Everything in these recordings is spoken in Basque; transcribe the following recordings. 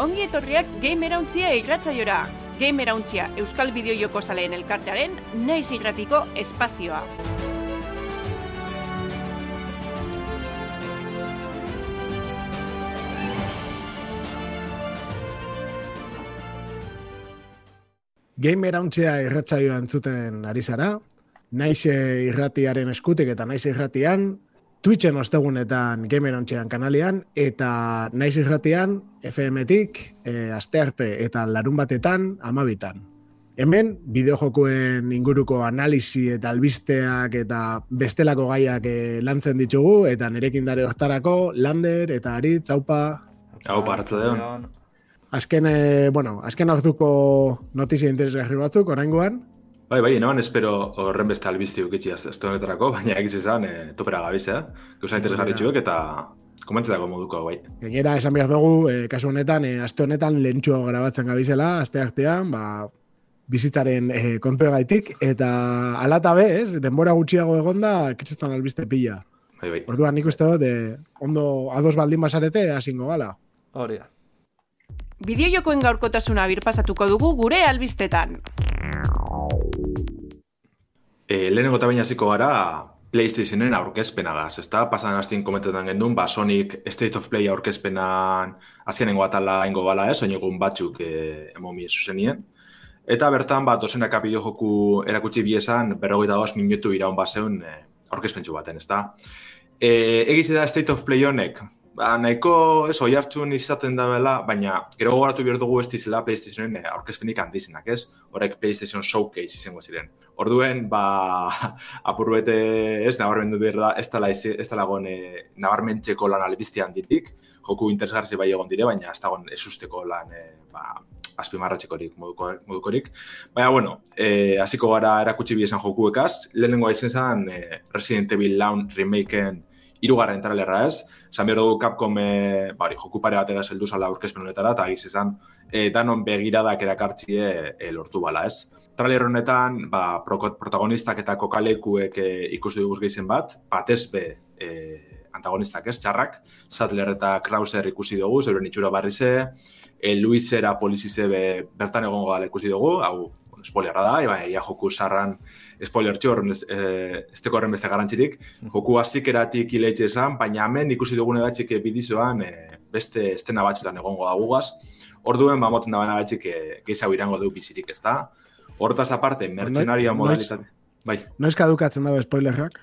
ongi etorriak Gamerauntzia irratzaiora. Gamerauntzia Euskal Bideojoko Zaleen Elkartearen naiz irratiko espazioa. Gamer hauntzea irratzaioa entzuten ari zara, naiz irratiaren eskutik eta naiz irratian, Twitchen ostegunetan Gamer hauntzean kanalian, eta naiz irratian FM-tik, e, astearte eta larun batetan, amabitan. Hemen, bideojokoen inguruko analisi eta albisteak eta bestelako gaiak eh, lantzen ditugu, eta nerekin dare hortarako, Lander eta Aritz, haupa. Haupa, hartza Azken, e, bueno, azken hartuko notizia interesgarri batzuk, oraingoan. Bai, bai, naban espero horren beste albizti ukitzi ez honetarako, baina egiz izan e, topera gabizea, gauza interesgarri txuek eta komentzetako moduko, bai. Gainera, esan behar dugu, e, kasu honetan, e, aste honetan lehentxua grabatzen gabizela, aste artean, ba, bizitzaren e, kontu gaitik, eta alata be, ez, denbora gutxiago egonda, kitzetan albiste pila. Bai, bai. Orduan nik uste dut, ondo ados baldin basarete, hasingo gala. Hori da. Bideojokoen gaurkotasuna birpasatuko dugu gure albistetan. E, lehenengo eta baina hasiko gara PlayStationen aurkezpenagaz, ezta? Pasan hastin komentetan gendun, ba Sonic State of Play aurkezpenan azkenengo atala ingo bala, ez? Oinegun batzuk e, emomi zuzenien. Eta bertan, ba, dozenaka bideojoku erakutsi biesan, berrogeita dos minutu iraun baseun e, aurkezpentsu baten, ezta? E, egiz da State of Play honek, ba, nahiko ez oi hartzun izaten da bela, baina gero gogoratu behar dugu ez dizela PlayStationen eh, aurkezpenik handizenak, ez? Horrek PlayStation Showcase izango ziren. Orduen, ba, apurbete ez, nabarmendu behar da, ez dala, ez dala gon, e, nabarmentzeko lan albizti handitik, joku interesgarri bai egon dire, baina ez dagoen ez usteko lan, e, ba, azpimarratxekorik modukorik. Baina, bueno, e, hasiko gara erakutsi biesan jokuekaz, lehenengo aizen zen e, Resident Evil Laun remakeen irugarren trailerra ez, esan behar dugu Capcom e, bari, joku pare bat egaz heldu zala aurkezpen honetara, eta giz izan, e, danon begiradak erakartzie e, lortu bala ez. Trailer honetan, ba, protagonistak eta kokalekuek e, ikusi dugu gehizen bat, batez be e, antagonistak ez, txarrak, Sattler eta Krauser ikusi dugu, zeuren itxura barri ze, e, Luisera polizize be, bertan egongo gala ikusi dugu, hau, spoilerra da, eba, ia joku sarran spoiler txor, ez, e, ez teko horren beste garantzirik, joku hasik eratik ileitze esan, baina hemen ikusi dugun egatxik bidizoan e, beste estena batzutan egongo da gugaz. Orduen, ba, moten da baina egatxik e, gehiago irango du bizirik, ez da? Hortaz aparte, mercenaria modalitate. Bai. Noiz kadukatzen dago spoilerrak?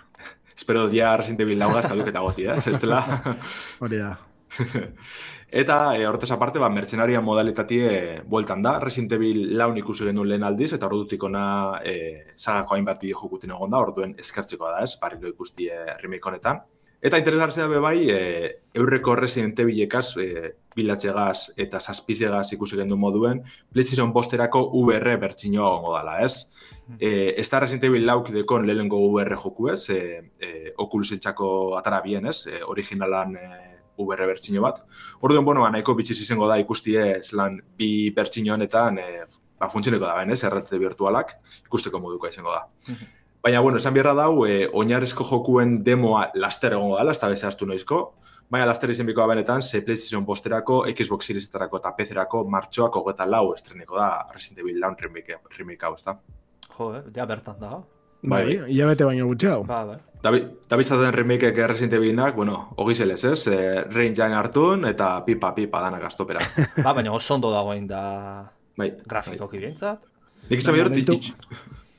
Espero dia Resident Evil laugaz kaduketa goti, eh? Ez Hori da. Eta e, hortaz aparte, ba, mercenaria modalitatie bueltan da. Resident Evil laun ikusi genuen lehen aldiz, eta ordutik ona e, sagako hainbat bideo jokuten egon da, orduen eskertzeko da ez, barriko ikusti e, remake honetan. Eta interesgartzea be bai, e, eurreko Resident Evilekaz, e, bilatxegaz eta saspizegaz ikusi gendu moduen, PlayStation posterako VR bertxinoa gongo dala, ez? E, ez da Resident Evil lauk dekon lehenko VR joku ez, e, e, atara bien, ez? E, originalan e, VR bertsino bat. Orduan, bueno, ba, nahiko bitxiz izango da ikustie zelan bi bertsino honetan e, ba, funtzioneko da, ben, ez, errate virtualak, ikusteko moduko izango da. Mhm. Baina, bueno, esan bierra dau, e, oinarrizko jokuen demoa laster egongo da, ez da beze astu noizko, baina laster izen bikoa benetan, ze PlayStation posterako, Xbox Seriesetarako eta PC-erako martxoak hogeta lau estreneko da Resident Evil Laun remake, remake hau, ez da? Jo, eh? ja bertan da. Bai, ia bete baino gutxeago. Ba, bai. Da biztaten remakeek Resident Evilenak, bueno, hogi zelez, ez? E, Rain hartun eta pipa, pipa danak astopera. ba, baina oso ondo dagoen da bai, grafiko bai. kibientzat. Nik izan behar,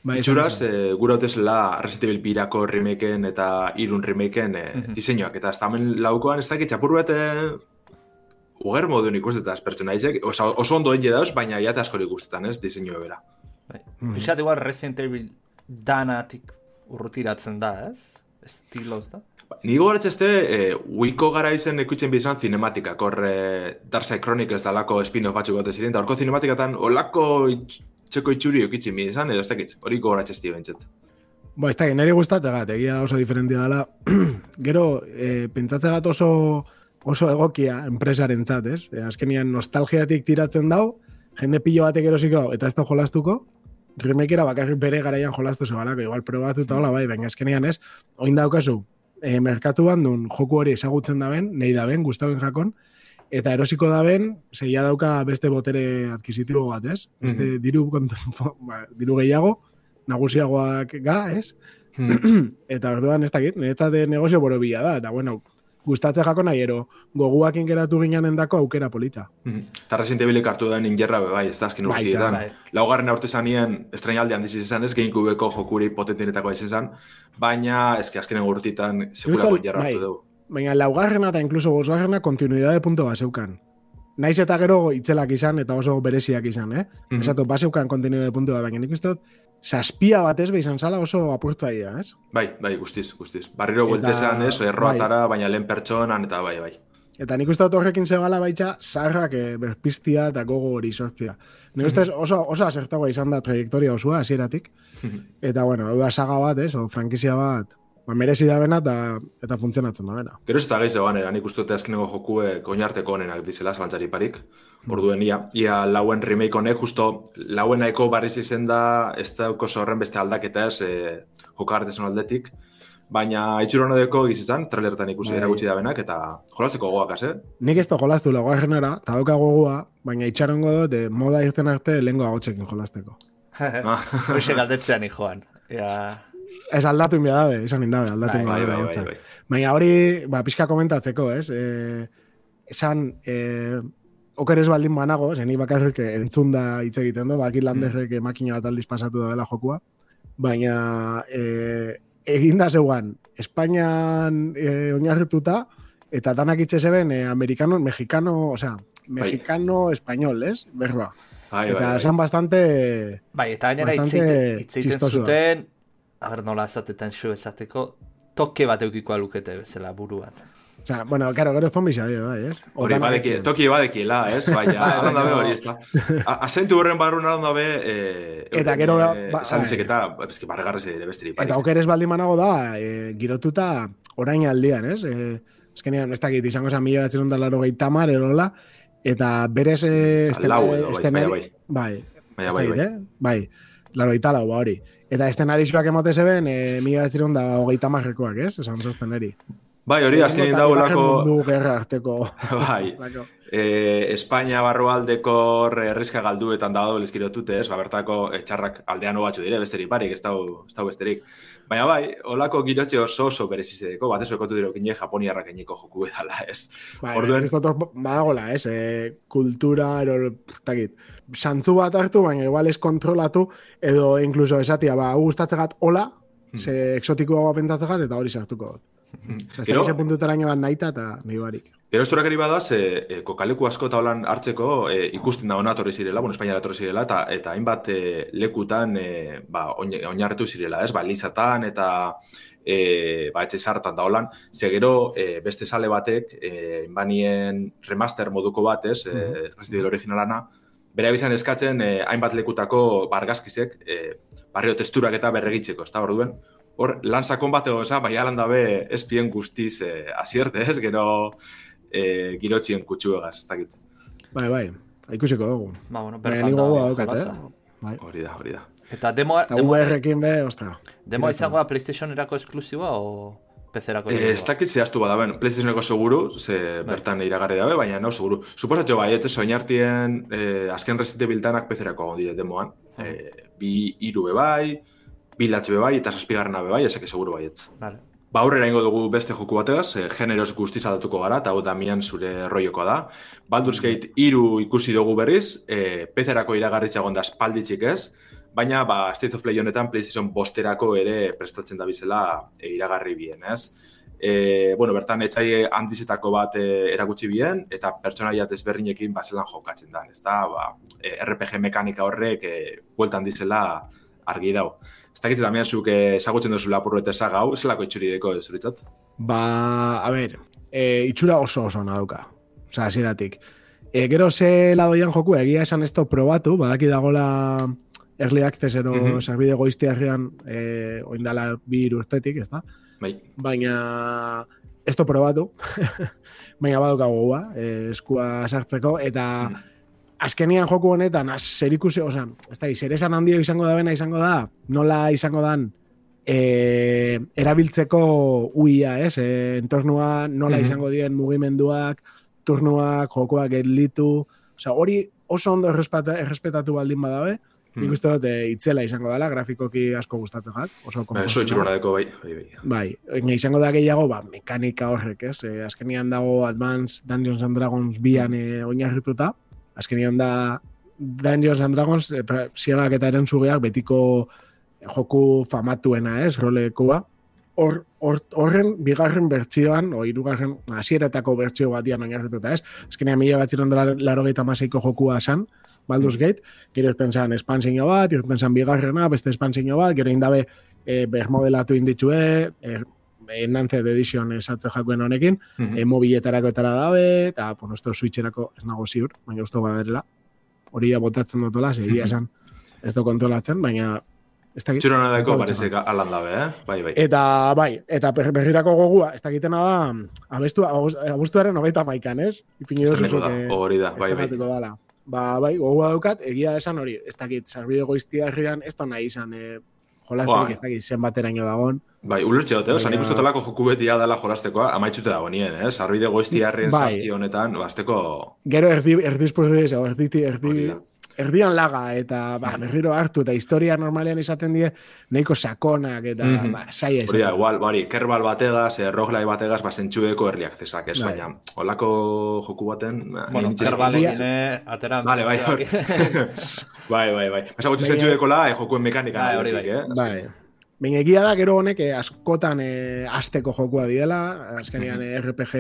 bai, itxuraz, e, gura hotezela Resident Evil birako remakeen eta irun remakeen e, mm -hmm. diseinuak. Eta ez tamen laukoan ez dakit txapur bat uger moduen ikustetaz pertsonaizek. Oso, oso ondo enge dauz, baina jate askori ikustetan, ez? Diseinu ebera. Bai. Mm -hmm. Pixat igual Resident Evil danatik urrutiratzen da, ez? Estiloz da? Ba, ni gogoratzeste, e, uiko gara izen ekutzen bizan zinematika, kor e, Darkseid Chronicles dalako spin-off batzuk gote ziren, eta horko zinematikatan olako txeko itxuri okitzen mi izan, edo ez dakit, hori gogoratzesti bentsat. Ba, ez dakit, nire gustatzegat, egia oso diferentia dela. Gero, e, pentsatzegat oso oso egokia enpresaren zat, ez? E, azkenian nostalgiatik tiratzen dau, jende pilo batek erosiko eta ez da jolastuko, remakera bakarrik bere garaian jolastu zebalako, igual probatu eta hola bai, baina eskenean ez, oin daukazu, e, merkatu bandun joku hori ezagutzen daben, nahi daben, guztaben jakon, eta erosiko da ben, zeia dauka beste botere adquisitibo bat, ez? Beste Mhm. diru, kont- ba, diru gehiago, nagusiagoak ga, ez? Hmm. eta orduan ez dakit, niretzat negozio borobila da, eta bueno, gustatze jako nahi ero, goguak ingeratu ginen dako aukera polita. Mhm. Eta Resident hartu den injerra be bai, ez da azken urtietan. bai. Laugarren aurte zanien estrenaldi handiz izan ez, GameCubeko jokuri potentinetako izan zen, baina eski azkenen urtietan sekulako Justo, injerra bai. hartu dugu. Baina laugarrena eta inkluso bosgarrena kontinuidade punto bat zeukan. Naiz eta gero itzelak izan eta oso bereziak izan, eh? Mhm. Esatu, baseukan kontinuidade punto bat, baina nik uste dut, saspia bat ez izan zala oso apurtzaia, ez? Bai, bai, guztiz, guztiz. Barriro bueltezan ez, bai. erroatara, baina lehen pertsonan, eta bai, bai. Eta nik uste dut horrekin zegala baitza, zaharrak eh, berpiztia eta gogo hori sortzia. Nik uste Mhm. oso, oso asertagoa izan da trajektoria osua, hasieratik. Eta, bueno, hau da saga bat, ez, o frankizia bat, ba, merezi da bena eta, eta funtzionatzen da bena. Gero ez eta gehiago ganera, nik uste dute azkeneko jokuek oinarteko onenak dizela, zalantzari parik. Orduen ia, ia lauen remake honek, justo lauen nahiko barriz izen da, ez dauko horren beste aldaketa ez, e, jokartezen aldetik. Baina itxuro honedeko gizizan, trailertan ikusi Bai. erakutsi da benak, eta jolazteko gogoak, eh? Nik ez da jolaztu laugarrenera, eta dauka gogoa, baina itxarongo dut, eh, moda irten arte lehengo agotxekin jolazteko. Ah, Hoxe galdetzean, joan. Ja, Ez aldatu inbia dabe, izan indabe, aldatu Bai, inbia bai, dabe bai, bai, bai. Baina hori, ba, pixka komentatzeko, ez? E, esan, e, oker ez baldin banago, zeni bakarrik entzun da hitz egiten du, bakit landerrek mm. makina bat aldiz pasatu dela jokua, baina e, egin da zeuan, Espainian e, oinarrituta, eta danak itxe zeben e, amerikano, mexicano, osea, mexicano, español, ez? Berroa. Bai, Eta bai, bai. esan bastante... bai, eta gainera hitz egiten- hitz zuten, a ber, nola esatetan xo esateko, toke bat eukikoa lukete bezala buruan. Osea, bueno, claro, gero zombisa dio, bai, ez? Hori badeki, toki badekiela, ez? Baina, Bai, alan dabe hori, ez da. A- Asentu horren barrun alan dabe, eh, Eta gero da- eh, ba- esan dizek eta, eski barregarrez ere besterik. Eta oker ez baldin banago da, e, girotuta orain aldian, ez? E, azkenean, ez dakit, izango zen mila batzen ondala rogei tamar, erola, eta berez e, Eta lau edo, bai, bai, bai, bai, bai. eh? bai, laro italau, ba hori. Eta estenarizuak emote zeben, e, mila batzen onda hogei tamarrekoak, ez? Esan zosteneri. Bai, hori azkenin dago lako, Mundu gerra arteko. bai, eh, Espainia barrualdeko erriska galduetan dago lezkirotute, ez? Ba, bertako eh, txarrak aldean batzu dire, besterik barik, ez dau, ez dau besterik. Baina bai, olako girotxe oso oso berezizedeko, bat ez ekotu dira kine japoniarrak eniko joku edala, ez? Bai, Orduen- ez dut hor badagola, ez? E, kultura, ero, takit, santzu bat hartu, baina igual ez kontrolatu, edo inkluso esatia, ba, gustatzegat hola, Hmm. ze exotikoa pentatzegat, eta hori sartuko dut. Osa, ez Gero- dakize puntutara bat naita, eta nahi barik. Gero esturakari badaz, e, e, kokaleku asko eta holan hartzeko e, ikusten da ona torri zirela, bueno, Espainiara torri zirela, eta, eta hainbat e, lekutan e, ba, oin- oinarritu zirela, ez? Ba, Lizatan eta e, ba, etxe sartan da holan. Ze gero e, beste sale batek, e, banien remaster moduko bat, ez? E, Resident Evil originalana, bere bizan eskatzen e, hainbat lekutako bargazkizek e, barrio testurak eta berregitzeko, ez da, orduen? Hor, lan sakon bat egon bai alan dabe espien guztiz e, azierte, ez? Gero e, girotxien kutsuegaz, ez dakit. Bai, bai, ikusiko dugu. Ba, bueno, Baina bertan nik da gogoa hori daukat, jolasa. eh? Bai. Hori da, hori da. Eta demoa, Eta demoa, VR-ekin be, ostra. demoa izango da PlayStation-erako esklusiba o PC-erako Eh, ez dakit zehaztu bada, ben, PlayStationeko seguru, ze bertan iragarri dabe, baina no, seguru. Suposatxo bai, etxe soinartien eh, azken Resident Evil danak PC-erako dire demoan. Eh, bi iru be bai, bi latxe be bai, eta saspigarrena be bai, ezake seguru baietz. Vale. Ba, aurrera ingo dugu beste joku bategaz, e, generoz guztiz aldatuko gara, eta hau Damian zure roiokoa da. Baldur's Gate iru ikusi dugu berriz, e, PC-erako iragarritza egon da espalditzik ez, baina ba, State of Play honetan PlayStation bosterako ere prestatzen da bizela e, iragarri bien, ez? E, bueno, bertan etxai handizetako bat e, erakutsi bien, eta pertsonaia desberdinekin bazelan jokatzen da, ez da, ba, RPG mekanika horrek e, bueltan dizela argi dau. Ez dakit Damian zuk eh, ezagutzen duzu lapurrete saga hau, zelako itxuri deko zuritzat? Ba, a ber, e, itxura oso oso ona dauka. Osa, hasieratik. E, gero ze ladoian joku, egia esan esto probatu, badaki dagola early access ero mm. -hmm. zerbide goiztiarrian e, oindala bi urtetik, ez da? Bai. Baina esto probatu, baina badauka gogoa, e, eskua sartzeko, eta Mm. Azkenian joku honetan, az, zer ikusi, oza, ez da, zer esan handio izango da bena izango da, nola izango dan e, erabiltzeko uia, ez? E, entornua nola Mhm. izango dien mugimenduak, turnuak, jokoak gelditu, osea, hori oso ondo errespeta, errespetatu baldin badabe, Hmm. nik uste dut eh, itzela izango dela, grafikoki asko gustatzen jak, oso Ba, itxurona deko, bai, bai, bai. Bai, izango da gehiago, ba, mekanika horrek, ez? E, azkenian dago Advanced Dungeons and Dragons bian e, oinarrituta. Azkenian da Dungeons and Dragons e, pra- ziegak eta eren zugeak betiko joku famatuena, ez? Rolekua. Hor, hor, horren bigarren bertsioan, o hirugarren hasieretako bertsio batian oinarrituta, ez? Azkenean mila bat ziren laro gehieta jokua esan, Baldur's Gate, gero irten zan espansiño bat, irten zan bigarrena, beste espansiño bat, gero indabe e, bermodelatu inditxue, e, Enhanced Edition esatze jakuen honekin, Mhm. e, mobiletarako etara dabe, eta, bueno, esto switcherako ez nago ziur, baina uste baderela. Hori ja botatzen dutola, segia esan ez do kontrolatzen, baina ez dakit. Itxurona deko, Kontrolatzen parece alan dabe, eh? Bai, bai. Eta, bai, eta berrirako gogua, ez dakitena da, abestu, abuztuaren hogeita maikan, ez? Ipini duzu, da, que- hori da, bai, bai. dala. Ba, bai, gogoa daukat, egia esan hori, ez dakit, sarbide goiztia herrian, ez da nahi izan, e, jolasterik Bai. ez dakit zenbateraino dagon. Bai, ulertxe dute, oza, nik Baina- uste joku betia dela jolastekoa, amaitzute dago nien, eh? Sarbide goizti harrien Bai. sartzi honetan, basteko... Gero erdi, erdi, erdi, Hori da. erdian laga, eta ba, berriro hartu, eta historia normalean izaten die, nahiko sakonak, eta Mhm. ba, saia Hori da, izaten. igual, bari, kerbal bategaz, eh, roglai bategaz, ba, zentxueko herriak zesak, ez, Bai. baina, olako joku baten... ba, Bueno, ni nintxe- kerbalekin, eh, atera... Vale, bai, hori. bai, bai, bai. Pasa gutxi Baina- zentxuekola, eh, jokuen mekanika. Bai, hori bai. eh? Bai. Baina egia da, gero honek eh, askotan eh, asteko jokua diela, azkenean eh, RPG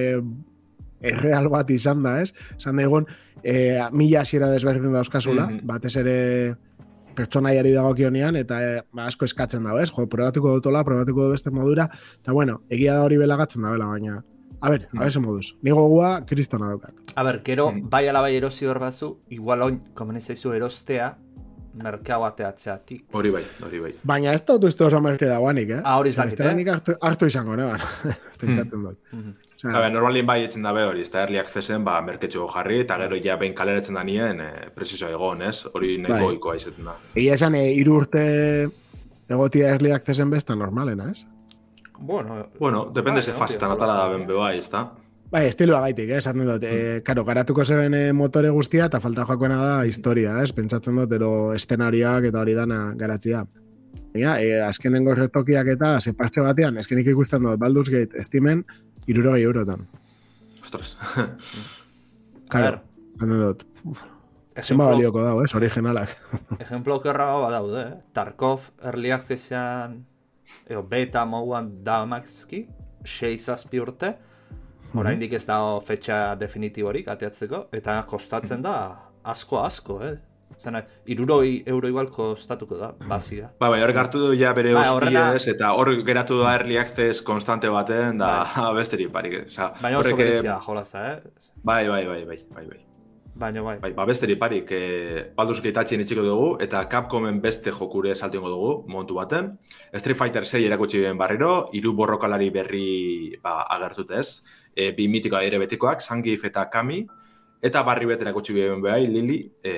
erreal bat izan da, ez? Esan da egon, eh, mila hasiera desberdin dauzkazula, Mhm. batez ere pertsonaiari dagokionean, eta eh, ba, asko eskatzen dago, ez? Jo, probatuko dutola, probatuko du beste modura, eta bueno, egia da hori belagatzen da, bela, baina... A ber, a ber, moduz. Ni gogoa kristona daukat. A ber, gero, Mm. bai ala bai erosi hor bazu, igual oin, komeni zaizu erostea, merkea bateatzeatik. Hori bai, hori bai. Baina ez dut uste oso merke dagoanik, eh? Ah, hori bestela eh? nik hartu, hartu izango, ne? Pentsatzen dut. Osea, A ber, normalien bai etzen dabe hori, ez da early accesen, ba, merketxo jarri, eta gero ja behin kaleratzen da nien, eh, presizo egon, ez? Hori nahiko Bai. ohikoa izaten da. Egia esan, e, iru urte egotia early accesen besta normalena, ez? Bueno, Bueno, depende Bai, ze no, fasetan tío, atala da ben bai, ez da? Bai, estiloa gaitik, eh? esaten dut. E, karo, garatuko zeben e, motore guztia, eta falta joakoena da historia, ez? Pentsatzen dut, ero eszenariak eta hori dana garatzia. Baina, e, azkenengo retokiak eta sepatxe batean, eskenik ikusten dut, Baldur's Gate estimen, irurogei eurotan. Ostras. Karo, esaten dut, zenba ejemplo, balioko dago, ez? Originalak. ejemplo okerra badaude, eh? Tarkov early accessean, eo, beta moduan damakzki, 6 zazpi urte, oraindik ez dago fetxa definitiborik ateatzeko, eta kostatzen da asko asko, eh? Zena, iruroi euro igual kostatuko da, bazia. Bai, bai, horrek hartu du ja bere Bai, horrela- hostiez, eta hor geratu da early access konstante baten, da besteri parik. Osa, Baina oso horrek, eh, berezia jolasa, eh? Bai, bai, bai, bai, bai, bai. Baina bai. Bai, ba, besteri parik, eh, Baldur's Gate itxiko dugu, eta Capcomen beste jokure saltingo dugu, momentu baten. Street Fighter 6 erakutsi barriro, hiru borrokalari berri ba, agertut ez. E, bi mitikoa ere betikoak, Sangif eta Kami, eta barri bet erakutsi ben behai, Lili, e,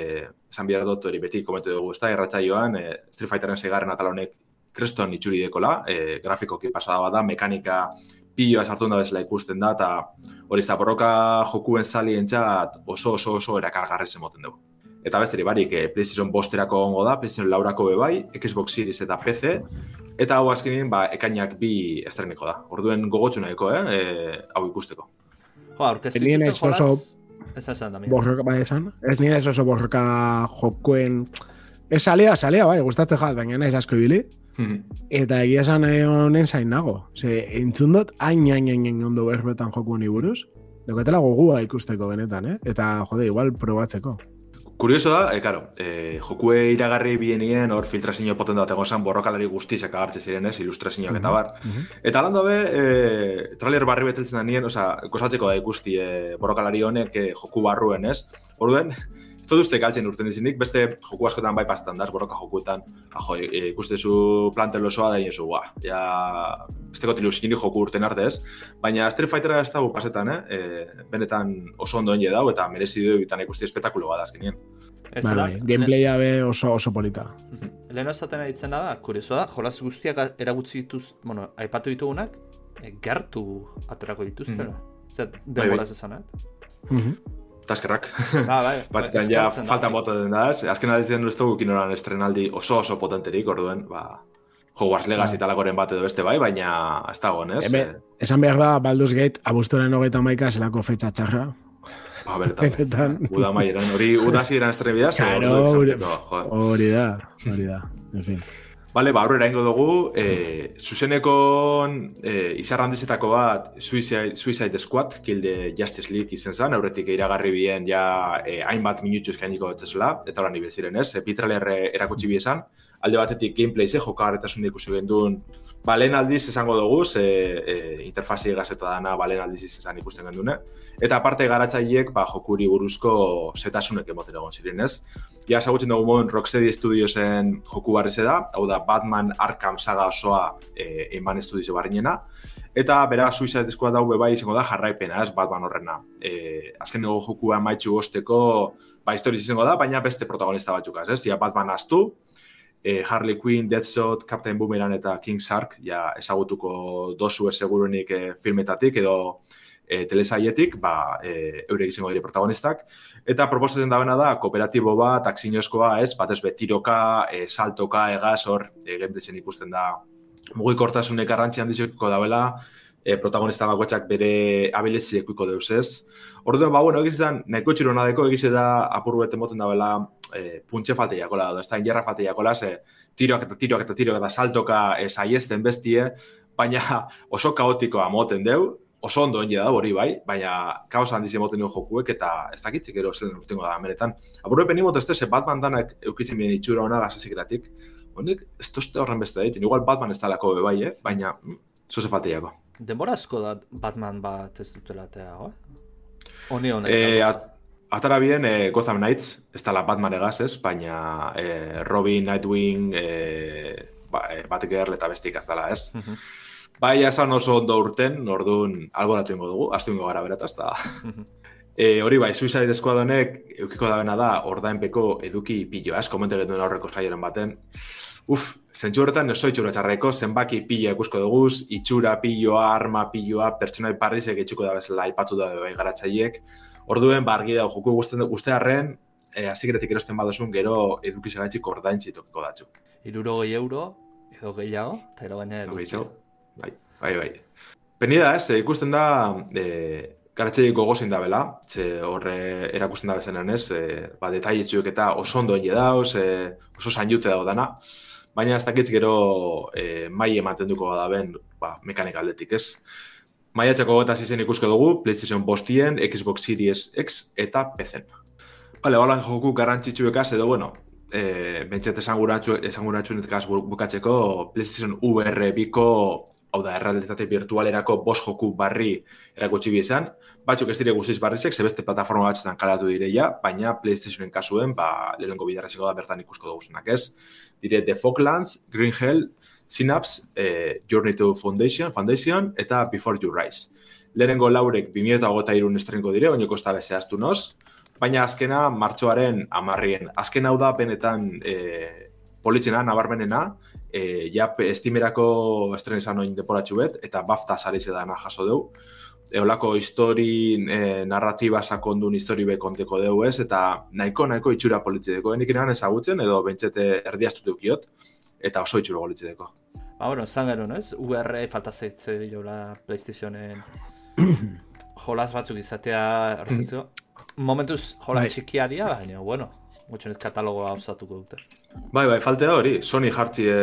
esan behar dut hori beti komentu dugu, ez da, erratzaioan, e, Street Fighteren segarren atal honek kreston itxuri dekola, e, grafikoki pasada bada, mekanika piloa sartu da bezala ikusten da, eta hori ez da, borroka jokuen salientzat oso oso oso erakargarri zemoten dugu. Eta besterik barik, eh, PlayStation bosterako ongo da, PlayStation laurako bebai, Xbox Series eta PC, eta hau azkenin, ba, ekainak bi estreniko da. Orduen gogotsu nahiko, eh, e, hau ikusteko. Jo, aurkeztu Nien ikusten ez ez esan da, mira. Borroka, bai esan. Ez nire ez oso borroka jokoen... Ez salea, salea, bai, gustatzen jat, baina naiz asko ibili. Eta egia esan eh, honen zain nago. Ze, entzun dut, hain, hain, hain, hain ondo berbetan joku honi buruz. Daukatela gogua ikusteko benetan, eh? Eta, jode, igual probatzeko. Kurioso da, e, karo, e, jokue iragarri bienien hor filtrazio potente bat egon zan borrokalari guztizek agartze ziren ez, ilustrazioak eta bar. Eta lan dabe, e, trailer barri beteltzen da nien, oza, gozatzeko da ikusti e, borrokalari honek e, joku barruen, ez? Orduen, dut uste galtzen urten dizinik, beste joku askotan bai pastan da, borroka jokuetan, ajo, e, ikustezu plantel osoa da inozu, ba, ja, besteko tiluskini joku urten arte ez, baina Street Fightera ez dago pasetan, eh? E, benetan oso ondo hinde dau, eta merezi du bitan ikusti espetakulo bada azkenien. Ez Bai, da, bai, gameplaya be oso, oso polita. Lehen esaten ditzen da, kuriosoa da, jolas guztiak eragutzi dituz, bueno, aipatu ditugunak, e, gertu aterako dituztela. Mhm. Zer, bai. denboraz esan, eh? Taskerrak. Ah, bai. Batzutan ja eskertzen da, falta bai. mota den da, ez? Azken aldizen ez dugu kinoran estrenaldi oso oso potenterik, orduen, ba, Hogwarts Legacy talakoren bat edo beste bai, baina ez dago, ez? Hemen, esan behar da, Baldur's Gate, abuztuaren hogeita maika, zelako fetxa txarra. Ba, benetan. Benetan. Uda maieran, hori udasi eran estrena bidaz, Claro, Hori da, hori da. En fin. Bale, ba, aurrera ingo dugu, e, zuzeneko e, izar handizetako bat Suicide, Suicide Squad, Kill the Justice League izen zen, aurretik iragarri bien ja e, hainbat minutxu eskainiko betzesela, eta horan nibel ziren ez, e, Pitraler erakutsi biezan, alde batetik gameplay ze jokagarretasun ikusi gendun, ba, lehen aldiz esango dugu, ze e, interfazi gazeta dana, ba, lehen aldiz izan ikusten gendune, eta aparte garatzaileek ba, jokuri buruzko zetasunek emoten egon ziren ez. Ja, esagutzen dugu modun Rocksteady Studiosen joku barriz da, hau da Batman Arkham saga osoa e, Eman Studios barrinena, eta bera Suicide Squad hau bai izango da jarraipena, ez Batman horrena. E, azken dugu jokua maitxu osteko, ba, historiz izango da, baina beste protagonista batzukaz, ez? Ja, Batman astu, e, Harley Quinn, Deathshot, Captain Boomerang eta King Shark, ja, ezagutuko dozu ez segurunik e, filmetatik edo e, telesaietik, ba, e, eurek izango dire protagonistak. Eta proposatzen dabena da, kooperatibo bat, aksinozkoa, ez, bat ez betiroka, e, saltoka, egaz, hor, e, gameplayen ikusten da, mugikortasunek garrantzi handizeko dabela, e, protagonista bakoitzak bere abilezi ekuiko deuz ez. Orduan, ba, bueno, egiz izan, nahiko txiro nadeko, egiz da apur bete moten dabela e, puntxe falte jakola, da, ez da, injerra falte jakola, ze tiroak eta tiroak eta tiroak eta saltoka e, saiesten bestie, baina oso kaotikoa moten deu, oso ondo enge da hori bai, baina kaos handiz emoten duen jokuek eta ez dakitzik ero zelen urtengo da ameretan. Apurre peni moto ez Batman danak eukitzen bien itxura hona gazazikeratik, honek ez tozte horren beste ditzen, igual Batman ez talako be bai, eh? baina mm, zo ze fateiako. Denbora asko da Batman bat ez dutela atea, eh? Honi honez. E, at, atara bien e, Gotham Knights, ez tala Batman egaz ez, baina e, Robin, Nightwing, e, ba, e, Batgirl eta bestik ez dala ez. Mhm. Bai, esan oso ondo urten, orduan alboratu ingo dugu, astu ingo gara berataz, da. Mhm. E, hori bai, Suicide Squad honek eukiko da bena da, ordainpeko eduki pilloa, ez, komente genuen aurreko saioren baten. Uf, zentsu horretan oso itxura txarreko, zenbaki pila ikusko dugu, itxura pilloa, arma pilloa, pertsonai parrizek etxuko da bezala aipatu da bai garatzaiek. Orduen, ba, argi da, joku guztien guzti harren, e, azikeretik erosten badozun, gero eduki segaitzik ordaintzi tokiko datzu. Irurogei euro, edo gehiago, eta ero gaina edo. Bai, bai, bai. Peni da, ez, eh, ikusten da, e, garatzei gogozin da bela, ze horre erakusten da bezenan ez, e, ba, detailetxuek eta oso ondo enge dauz, e, oso zainute dago dana, baina ez dakitz gero e, mai ematen duko da ben, ba, mekanik aldetik ez. Maiatzeko gota izen ikusko dugu, PlayStation bostien, Xbox Series X eta PC. Bale, holan joku garrantzitsuekaz edo, bueno, e, bentset esanguratxuenetkaz bukatzeko PlayStation VR biko, hau da, errealitate virtualerako bost joku barri erakutsi bizan, batzuk ez dire guztiz barrizek, ze beste plataforma batzutan kalatu direia, baina PlayStationen kasuen, ba, lehenko bidarreziko da bertan ikusko duguzenak ez. Dire The Falklands, Green Hell, Synapse, eh, Journey to Foundation, Foundation eta Before You Rise. Lehenengo laurek 2008 estrenko dire, ez da bezehaztu noz, baina azkena martxoaren amarrien. Azken hau da benetan e, politzena, nabarmenena, e, ja estimerako estren izan oin deporatxu bet, eta BAFTA sarize dana jaso deu. Eolako histori e, narratiba sakondun histori be konteko deu ez, eta nahiko nahiko itxura politzideko. Enik iran ezagutzen, edo bentsete erdiaztu dukiot, eta oso itxura politzideko. Ba, bueno, zan gero, ez? UR falta zeitze jola PlayStationen jolas batzuk izatea erditzeko. Momentuz jolas Bai. txikiaria, baina, bueno, gutxenez katalogoa osatuko dute. Bai, bai, falte da hori, Sony jartzi e,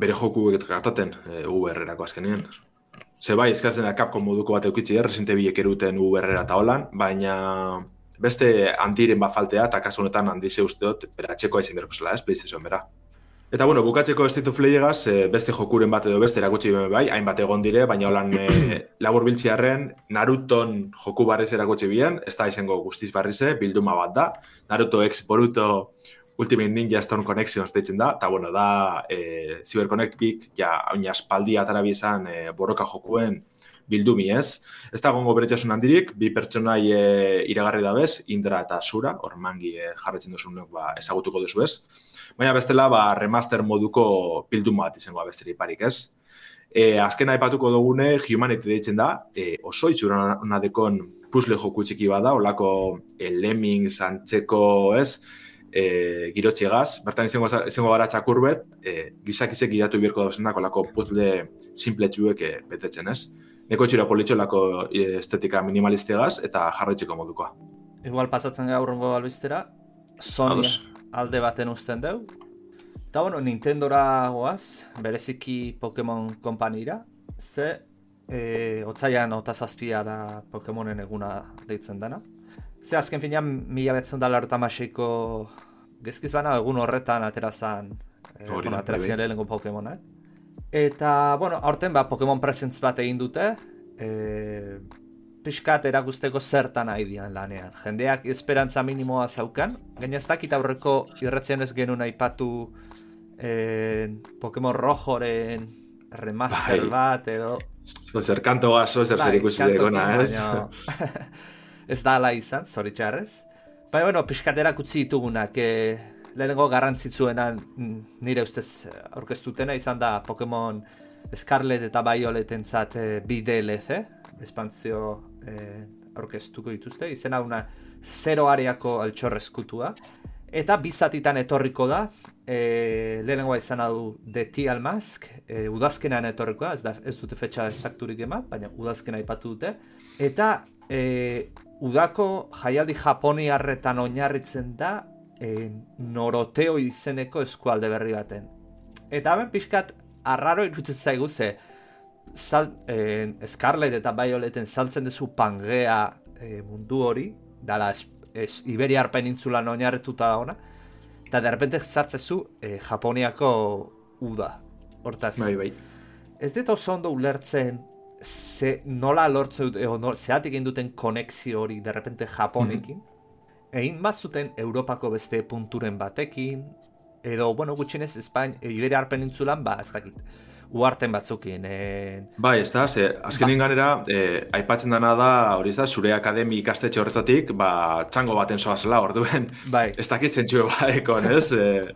bere joku gertaten e, VR-erako azkenien. Ze bai, eskatzen da Capcom moduko bat eukitzi, Resident Evilek eruten VR-era eta holan, baina beste handiren bat faltea, eta kasu honetan handi ze usteot, bera atxekoa izin berko zela, ez, PlayStation bera. Eta bueno, bukatzeko State of Play-egaz, e, beste jokuren bat edo beste erakutsi bai, hainbat egon dire, baina holan e, labur biltziarren Naruton joku barriz erakutsi bien, ez da izango guztiz barrize, bilduma bat da. Naruto X Boruto Ultimate Ninja Stone Connections deitzen da, eta bueno, da e, CyberConnect Big, ja, oin aspaldi atara bizan e, borroka jokuen bildumi ez. Ez da gongo beretxasun handirik, bi pertsonai e, iragarri da bez, Indra eta Sura, hor mangi e, jarretzen duzunok ba, ezagutuko duzu ez. Baina bestela, ba, remaster moduko bilduma bat izango besteri parik ez. E, azken aipatuko dugune, Humanity deitzen da, e, oso itxura nadekon puzzle joku txiki bada, olako e, lemmings antzeko, ez, e, girotxegaz, bertan izango, za- izango gara txakurbet, e, gizakizek gidatu birko dauzenak olako puzzle simple txuek e, betetzen, ez? Neko txura politxo olako e, estetika minimalistegaz eta jarraitzeko modukoa. Igual pasatzen gara urrengo albistera, Sony Ados. Alde baten uzten deu. Eta bueno, Nintendora goaz, bereziki Pokemon kompanira, ze e, otzaian ota zazpia da Pokemonen eguna deitzen dena. Ze azken finean mila betzen da larta maseiko gezkiz bana egun horretan aterazan, e, bueno, bai, bai. lehenengo Pokemonak. Eta, bueno, aurten ba, Pokemon Presents bat egin dute, e, pixkat erakusteko zertan nahi dian lanean. Jendeak esperantza minimoa zaukan, gaina ez dakit aurreko irratzen ez genuen aipatu e, Pokemon Rojoren remaster Bai. bat edo... Zer kanto gazo, zer zer ikusi kantokin, dekona, ez? ez da ala izan, zoritxarrez. Baina, bueno, pixkat erakutsi ditugunak, e, lehenengo garrantzitsuena mm, nire ustez aurkeztutena izan da Pokemon Scarlet eta Violet entzat e, bi DLC, espantzio e, aurkeztuko dituzte, izena una zero areako altxorrezkutua. Eta bizatitan etorriko da, e, lehenengoa izan du The Teal Mask, e, udazkenean etorriko da, ez, da, ez dute fetxa esakturik eman, baina udazkena aipatu dute. Eta e, udako jaialdi japoniarretan oinarritzen da e, noroteo izeneko eskualde berri baten. Eta hemen pixkat arraro irutzen zaigu ze sal, e, Scarlet eta Violeten saltzen duzu pangea e, mundu hori, dala es, es, Iberiar penintzulan oinarrituta da ona, eta derrepente sartzezu e, Japoniako uda. Hortaz, Bai, bai. ez dut oso ondo ulertzen ze, nola lortze dute, eo, no, zeatik egin duten konexio hori derrepente Japonekin. Egin bat zuten Europako beste punturen batekin, edo, bueno, gutxienez, Espain, Iberiar penintzulan, ba, ez dakit, uarten batzukin. E, Bai, ez da, ze, azkenin ganera, eh, aipatzen dana da, hori da, zure akademi ikastetxe horretatik, ba, txango baten zoazela, orduen, bai, ez dakit zentsu badekon, ez? Eh,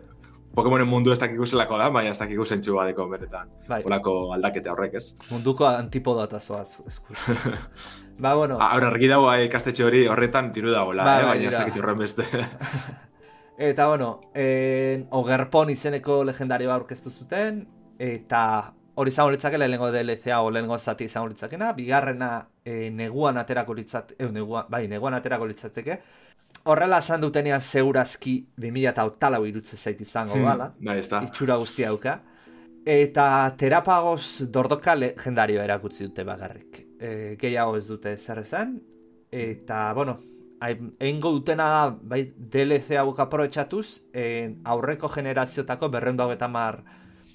Pokemonen mundu ez dakiku zelako da, baina ez dakiku zentsu badeko benetan. bai, Olako aldakete horrek, ez? munduko antipodata zoaz, eskur. ba, bueno, Ah, Ahora, argi dago eh, ikastetxe hori horretan diru dagoela, Bai, eh? bai, baina ez dakit horren beste. Eta, bueno, en, Ogerpon izeneko legendarioa aurkeztu zuten, eta hori izango litzake lehenengo DLC-a o lehenengo zati izango litzakena, bigarrena e, neguan aterako litzat, e, neguan, bai, neguan aterako litzateke. Horrela esan dutenean segurazki 2000 eta otalau irutze zait izango gala, bai, ez da. itxura guztia dauka. Eta terapagos dordoka legendarioa erakutsi dute bagarrik. E, gehiago ez dute zer esan. Eta, bueno, egingo dutena bai, DLC hauek aprobetxatuz, en, aurreko generazioetako berrendo hogeita mar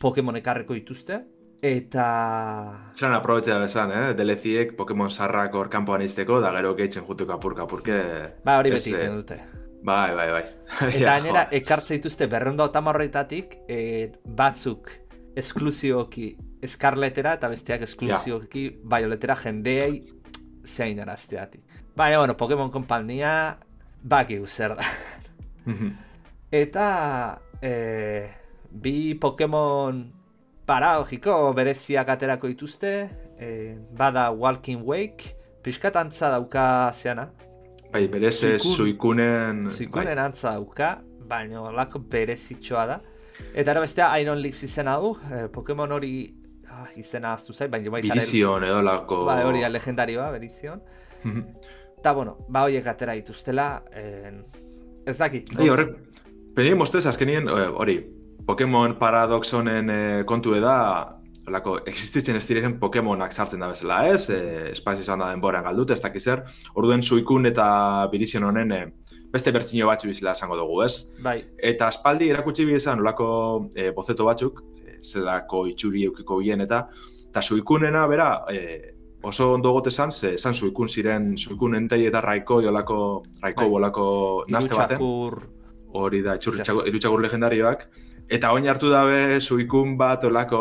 Pokemon ekarreko dituzte. Eta... Zeran aprobetzea bezan, eh? Deleziek Pokemon sarrak hor kanpoan izteko, da gero gehitzen jutu kapur kapurke. Ba, hori beti eh, egiten dute. Bai, bai, bai. Eta Ja, gainera, ekartze dituzte berrendo otamarretatik e, batzuk esklusioki Scarletera eta besteak esklusioki Violetera jendeei zein arazteatik. Baina, bueno, Pokemon kompania bakigu zer da. Mhm. Eta e, bi Pokemon paradogiko bereziak aterako dituzte, e, bada Walking Wake, pixkat antza dauka zeana, Bai, berez ez Zuikun. zuikunen... Zikunen antza dauka, baina olako berezitxoa da. Eta ero bestea Iron Leaf izena du, eh, Pokemon hori ah, izena aztu zait, baina Bai, baita Birizion edo lako... Ba, hori da legendarioa, berizion. Eta, bueno, ba horiek atera dituztela, en... ez dakit. Bai, horrek, penien mostez, azkenien, eh, hori, Pokemon Paradox honen eh, kontu da, olako, existitzen ez diregen Pokemonak sartzen da bezala, ez? Eh, espazio izan da denboran galdute, ez dakiz zer. Orduen Suikun eta Birizion honen eh, beste bertzino batzu bizela esango dugu, ez? Bai, Eta aspaldi erakutsi bi izan olako e, bozeto batzuk, e, zelako itxuri eukiko bien eta eta suikunena bera e, oso ondo gote zan, ze esan suikun ziren, suikun entei eta raiko, olako, raiko Bai. bolako nazte baten, hori da, txur, Zer. txakur, irutxakur legendarioak, eta oin hartu dabe suikun bat olako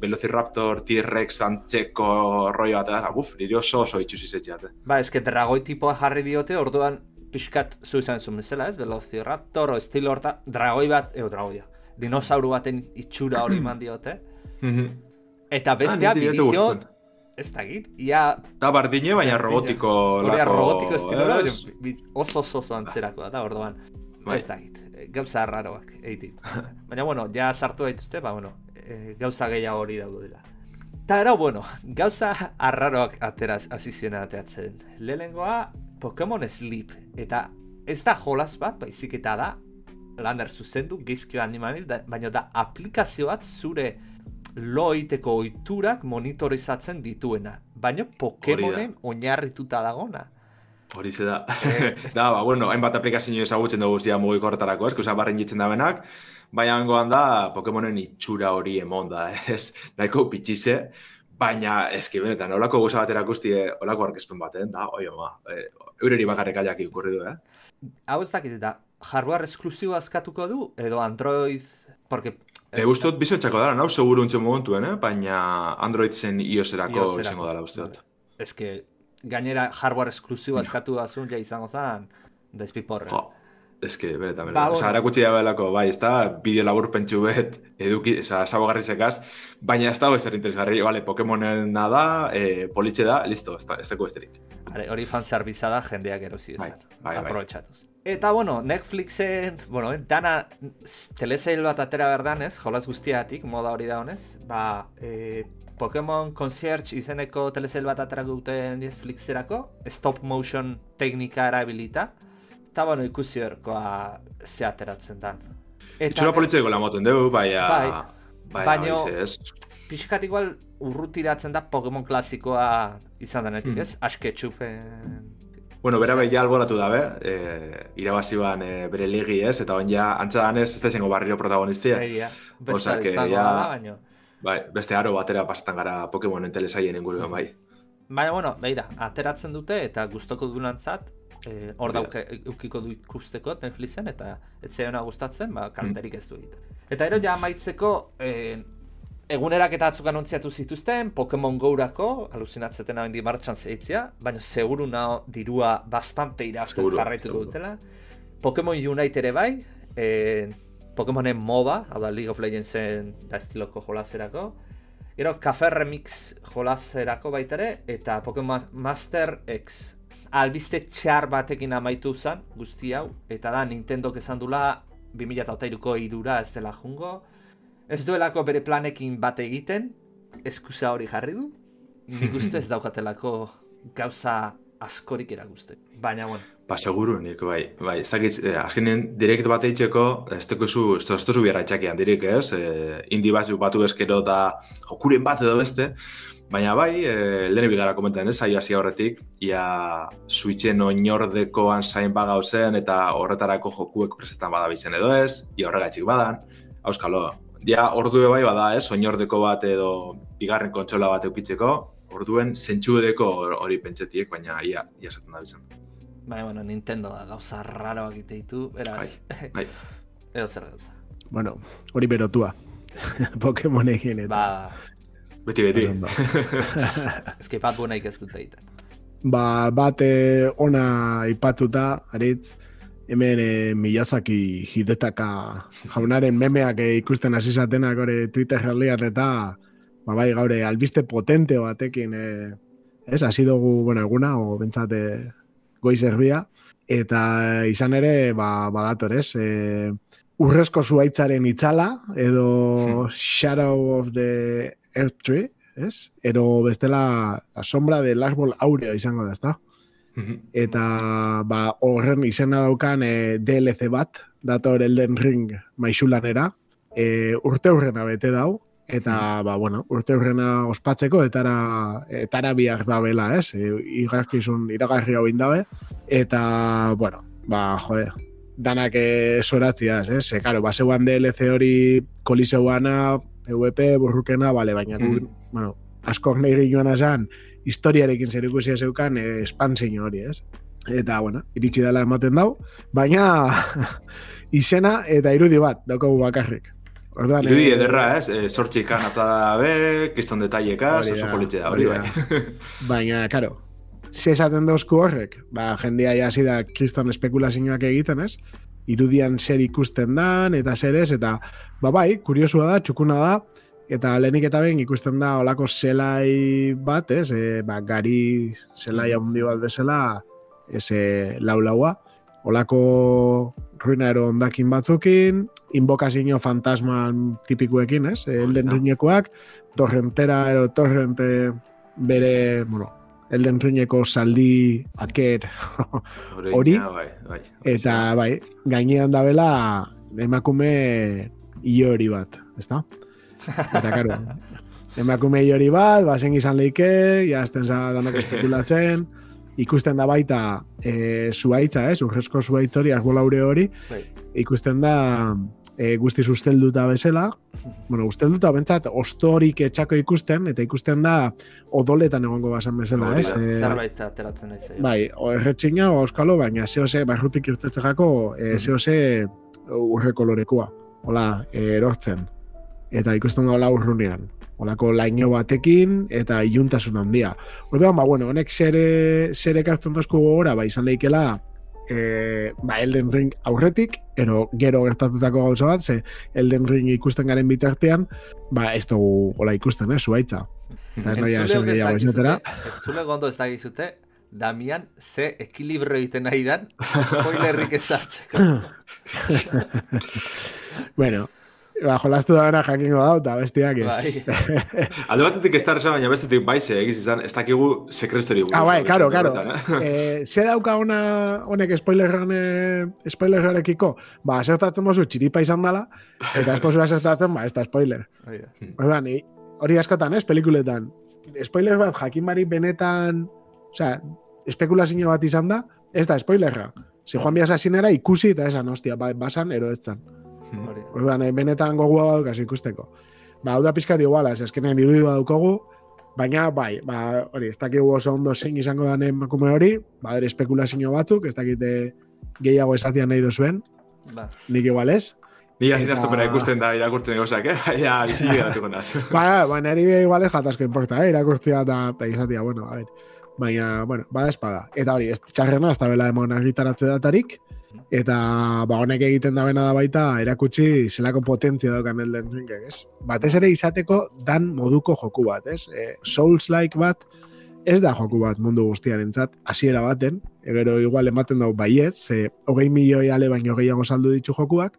Velociraptor, T-Rex, antzeko rollo bat, eta buf, nire oso oso itxusi zetxeate. Ba, ez que dragoi tipoa jarri diote, orduan pixkat zu izan zuen bezala, ez? Velociraptor, o estilo horta, dragoi bat, eo dragoia, dinosauru baten itxura hori eman diote. Eta bestea, Ah, bidizio, ez da git, ia... Da bardine, baina robotiko... Korea lako, robotiko ez? baina bi- oso oso oso antzerakoa da, orduan. Bai. Ez da git, gauza arraroak egiten. baina, bueno, ja sartu daituzte, ba, bueno, e, gauza gehiago hori daudela. Ta era, bueno, gauza arraroak ateraz ziren ateatzen. Lehenengoa, Pokemon Sleep, eta ez da jolas bat, baizik eta da, lander zuzendu, gizkio animamil, da, baina da aplikazio bat zure loiteko oiturak monitorizatzen dituena. Baina Pokemonen oinarrituta dagona. Hori da. da, ba, bueno, hainbat aplikazio ezagutzen dugu zia mugiko horretarako, ez? Kusa barren jitzen da benak, baina hangoan da Pokemonen itxura hori emon da, ez? Nahiko pitxize, baina eski benetan, olako guza bat erakusti, eh, olako arkezpen baten, da, oi, ma, eh, eureri bakarrik aiak ikurri du, eh? Hau ez dakit eta hardware esklusibo askatuko du, edo Android, porque... E, uste dut bizotxako dara, nau, seguru untxo momentuen, eh? Baina Android zen iOS-erako iOS-erako. izango dara, uste dut. Ez que, gainera hardware esklusibo askatu bazun, ja izango zen, dezpiporre. Jo, eske, benetan, Ba, benetan. bueno. Osa, erakutsi da belako, bai, ez da, bideo labur pentsu bet, eduki, oza, zabogarri sekaz, baina ez dago ezer interesgarri, bale, Pokemonen da, e, politxe da, listo, ez da, ez dago esterik. Hori fan serviza da jendeak erosi Bai, dezan. bai, bai. Aprobetxatuz. Eta, bueno, Netflixen, bueno, eh, dana telesail bat atera berdan, ez? Jolas guztiatik, moda hori da honez. Ba, e, Pokemon Concierge izeneko telesail bat atera dute Netflixerako, stop motion teknika erabilita. Eta, bueno, ikusi horkoa ze ateratzen dan. Itxura politxeko la moten dugu, baina... Bai. Baina, ez. pixkat igual urrutiratzen da Pokemon klasikoa izan denetik, Mm. ez? Aske txupen... Bueno, bera behi alboratu dabe, e, irabazi ban e, bere ligi ez, eta on ja, antza danez, ez da izango barriro protagonistia. Egia, que izango ja- dala, baino. Bai, beste aro batera pasatan gara Pokemonen telesaien inguruan, bai. Baina, bueno, beira, ateratzen dute eta gustoko dunantzat, eh, hor dauke eukiko du ikusteko Netflixen eta etzeona gustatzen, ba, kalterik ez du egiten. Eta ero ja amaitzeko, eh, egunerak eta atzuk anuntziatu zituzten, Pokemon Go-rako, alucinatzeten hau martxan zeitzia, baina seguru nao dirua bastante irazten jarraituko dutela. Pokemon Unite ere bai, eh, Pokemonen MOBA, hau da League of Legendsen da estiloko jolaserako. Gero Cafe Remix jolaserako baita ere, eta Pokemon Master X. Albiste txar batekin amaitu zen, guzti hau, eta da Nintendok esan dula 2008ko irura ez dela jungo. Ez duelako bere planekin bat egiten, eskusa hori jarri du. Nik uste ez daukatelako gauza askorik erakuste. Baina, bueno, Ba, seguru, nik, bai, bai, ez dakit, eh, azkenen direkt bat eitzeko, ez tekozu, ez tozu biarra itxakian dirik, ez, eh, indi bat batu eskero da jokuren bat edo beste, baina bai, eh, lehen bigara komentan ez, aio hasi horretik, ia switchen oinordekoan zain bagau zen, eta horretarako jokuek presetan badabizen edo ez, ia horregaitzik badan, auskalo, ja ordu bai bada ez, oinordeko bat edo bigarren kontsola bat eukitzeko, orduen zentxudeko hori pentsetiek, baina ia, ia esaten da bizan. Baina, bueno, Nintendo da gauza raroak egite ditu, beraz, Bai. edo zer gauza. Bueno, hori berotua. Pokemonekin eta. Ba, Beti, beti. Eske bat buenaik ez dut egiten. Ba, bat eh, ona ipatuta, aritz, hemen eh, Miyazaki Hidetaka jaunaren memeak eh, ikusten hasi zatenak ore Twitter herrian eta ba, bai gaure albiste potente batekin eh, ez, hasi dugu, bueno, eguna, o bentsat eh, goiz erdia, eta izan ere, ba, badator, ez, eh, urrezko zuaitzaren itzala, edo Shadow of the Earth Tree, ez? Ero bestela la sombra del árbol áureo izango da, ezta? Mhm. Eta ba, horren izena daukan e, DLC bat, dator Elden Ring maixulanera, e, urte hurrena bete dau, eta ba, bueno, urte hurrena ospatzeko, etara, etara biak dabela, ez? E, igarkizun iragarri hau indabe, eta, bueno, ba, jode, danak e, soratziaz, ez? E, karo, baseuan DLC hori koliseuana, PvP, burrukena, bale, baina, Mm. bueno, askok nahi joan esan, historiarekin zer ikusia zeukan eh, espantzin hori, ez? Eta, bueno, iritsi dela ematen dau, baina izena eta irudi bat daukagu bakarrik. Orduan, Irudi eh, ederra, ez? E, sortxikan atada be, kiston detaiekaz, Hori oso politxe da, hori bai. Baina, karo, ze esaten dauzku horrek, ba, jendea ja hasi da kriston espekulazioak egiten, ez? Irudian zer ikusten dan, eta zer ez, eta, ba bai, kuriosua da, txukuna da, Eta lehenik eta behin ikusten da olako zelai bat, ez? E, ba, gari zelai handi bat bezala, ez e, Olako ruinero ondakin batzukin, invokazio fantasma tipikuekin, ez? Elden ruinekoak, torrentera, ero torrente bere, bueno, elden ruineko saldi aker hori. Bai, bai. Eta bai, gainean dabela emakume iori bat, ezta? Eta karo, emakume iori bat, bazen izan leike, jazten za danak espekulatzen, ikusten da baita e, zuaitza, ez? Urrezko zuaitz hori, arbolaure hori, Bai. ikusten da e, guzti ustelduta bezala, bueno, ustelduta bentsat ostorik etxako ikusten, eta ikusten da odoletan egongo basan bezala, ez? E, Zerbait ateratzen nahi zaio. Bai, erretxina o euskalo, baina zehose, barrutik irtetze jako, e, zehose urre kolorekoa. Hola, e, erortzen. Eta ikusten da hola urrunean. Holako laino batekin eta iluntasun handia. Orduan, ba, bueno, honek zere, zere kartzen dozku gogora, ba, izan lehikela, e, ba, Elden Ring aurretik, ero gero gertatutako gauza bat, ze Elden Ring ikusten garen bitartean, ba, ez dugu hola ikusten, eh, zuaitza. Eta ez noia esan gehiago esatera. Entzule gondo ez dakizute, Damian, ze ekilibrio egiten nahi dan, spoilerrik ezartzeko. Bueno, ba, jolastu da bena jakingo da, eta bestiak ez. Bai. Alde batetik ez da esan, baina bestetik bai ze egiz izan, ez dakigu sekrestori buruz. Ah, bai, karo, karo. eh? Eh, ze dauka ona honek spoilerran eh, spoilerrarekiko? Ba, zertatzen mozu txiripa izan dela, eta asko zura zertatzen, ba, ez da spoiler. Hori da. Orduan, i- hori askotan, ez, pelikuletan. Spoiler bat jakin bari benetan, osea, espekulazio bat izan da, ez da spoilerra. Si Juan Bias asinera ikusi eta esan, ostia, ba, basan, ero Hori da. Orduan, eh, benetan gogoa daukas ikusteko. Ba, hau da pizkat iguala, ez azkenean irudi badaukogu, baina bai, ba, hori, ez dakigu oso ondo zein izango den emakume hori, ba, ere espekulazio batzuk, ez dakite gehiago esatia nahi duzuen, Ba, nik igual ez. Ni hasi Eta- naztopera ikusten da irakurtzen gauzak, eh? Baina, bizi geratuko naz. Ba, ba, niri igual ez jatasko importa, eh? irakurtzea eta eta izatea, bueno, a ver. Baina, bueno, bada espada. Eta hori, ez txarrena, ez da bela demon argitaratze datarik, eta ba, honek egiten da bena da baita erakutsi zelako potentzia daukan Elden Ringek, ez? Batez ere izateko dan moduko joku bat, ez? E, Souls-like bat, ez da joku bat mundu guztiarentzat hasiera baten, egero igual ematen dau baietz, ze hogei milioi ale baino gehiago saldu ditu jokuak,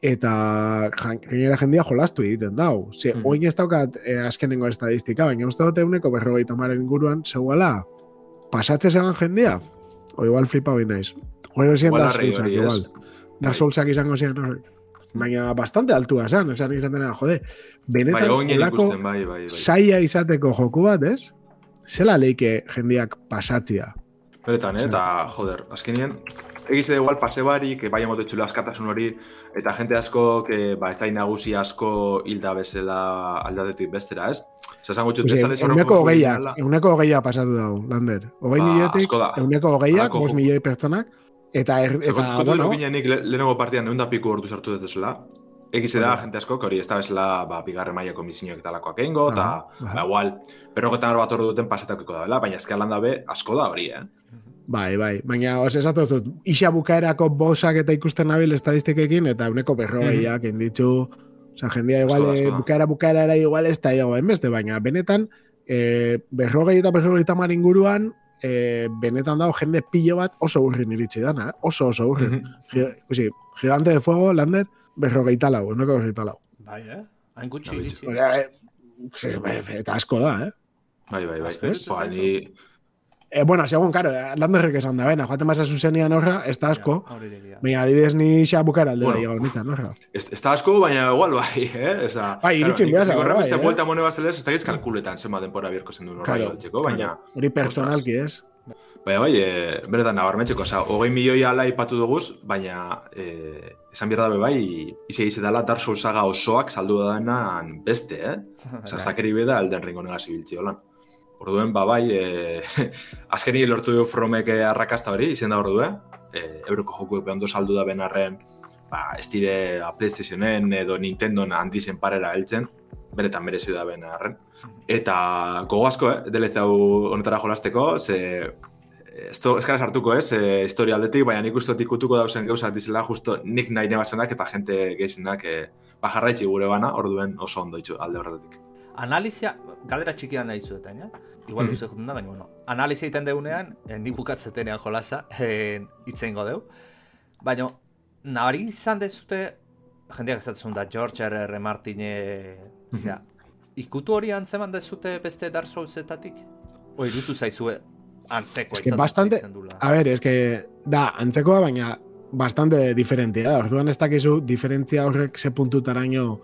eta gainera jendia jolastu egiten dau. Ze, Mhm. oin ez daukat eh, azkenengo estadistika, baina uste dute euneko berrogeita maren inguruan, zeuala, pasatze zegoen jendia, o igual flipa hoi naiz. Gero ziren Igual Dark arrei Soulsak, hori, ez? igual. Bai. Soulsak izango ziren hori. Baina bastante altua zen, esan izan dena, jode. Bai, Benetan, oinen olako ikusten, bai, bai, bai. saia izateko joku bat, ez? Zela leike jendiak pasatzia. Beretan, eh? eta, joder, azkenien, egize da igual pase barik, bai emote txula askatasun hori, eta jente asko, que, ba, ez da nagusi asko hilda bezala aldatetik bestera, ez? Osa, esango txut, ez da euneko joku hogeiak, ideala. euneko hogeia pasatu dago, Lander. Hogei Ba, da. euneko hogeiak, Halako bost joku. milioi pertsonak, eta, er, Eta, eta kontu bueno, bueno, nik le, lehenengo partidan egun da piku ordu sartu dut ezela. Egize da, jente asko, hori ez da bezala, ba, bigarren mailako misioak eta lakoak egingo, eta, ba, igual, berrogetan bat ordu duten pasetakiko da, bela, baina ezke landa be, asko da hori, eh? Bai, bai, baina os esatu dut, isa bukaerako bosak eta ikusten nabil estadistikekin, eta euneko berrogeiak mm ditu, oza, jendia igual, Asko eh, asko bukaera bukaera era igual ez da enbeste, baina benetan, eh, berrogei eta berrogei tamar inguruan, eh, benetan dago jende pilo bat oso urrin iritsi dana, eh? oso oso urrin. Gi- Ikusi, gigante de fuego, Lander, berrogeita lau, euneko berrogeita lau. bai, eh? Hain gutxi iritsi. Eh, eta asko da, eh? Bai, bai, bai. Ba, ni, E, bueno, segun, karo, Landerrek esan da, bena, joaten basa zuzenian horra, ez da asko, baina adibidez ni xa bukara aldera Bueno. bueno. nintzen, horra. ez, ez da asko, baina igual bai, eh? Eza, Bai, iritsi behar, Nik bai, horren beste eh? buelta mone bazelez, ez da kalkuletan zenba denpora bierko zen duen horra galtzeko, baina, Hori pertsonalki, ez? baina bai, e, benetan nabarmentzeko, oza, hogei milioi ala ipatu duguz, baina e, esan behar dabe bai, ize ize dela Dark Souls saga osoak saldu denan beste, eh? Oza, ez dakeri beda Elden Ring honegaz ibiltzi holan. Orduen, ba bai, e, azkeni lortu du Fromek eh, arrakasta hori, izen da ordue, e, euroko jokuek behan saldu da benarren, ba, ez dire a PlayStationen edo Nintendon handizen parera heltzen, benetan merezi da benarren. Eta gogo asko, eh, DLC hau honetara jolasteko, ze ez gara sartuko ez, e, historia aldetik, baina nik uste ikutuko dauzen gauzak dizela justo nik nahi nebazenak eta jente gehizenak e, ba, jarraitzi gure bana, orduen oso ondo itxu alde horretik. Analizia, galera txikia nahi zuetan, ja? Igual Mhm. luze juten da, baina, bueno. Analizia egiten deunean, eh, ni bukatzetenean jolasa, eh, itzen deu. Baina, nabari izan dezute, jendeak esatzen da, George R. R. Martine, zera, ikutu hori antzeman dezute beste Dark Soulsetatik? O irutu zaizue antzeko izan bastante-? A ber, es que da, antzekoa, baina bastante diferentia da. Orduan ez dakizu diferentzia horrek ze puntutaraino,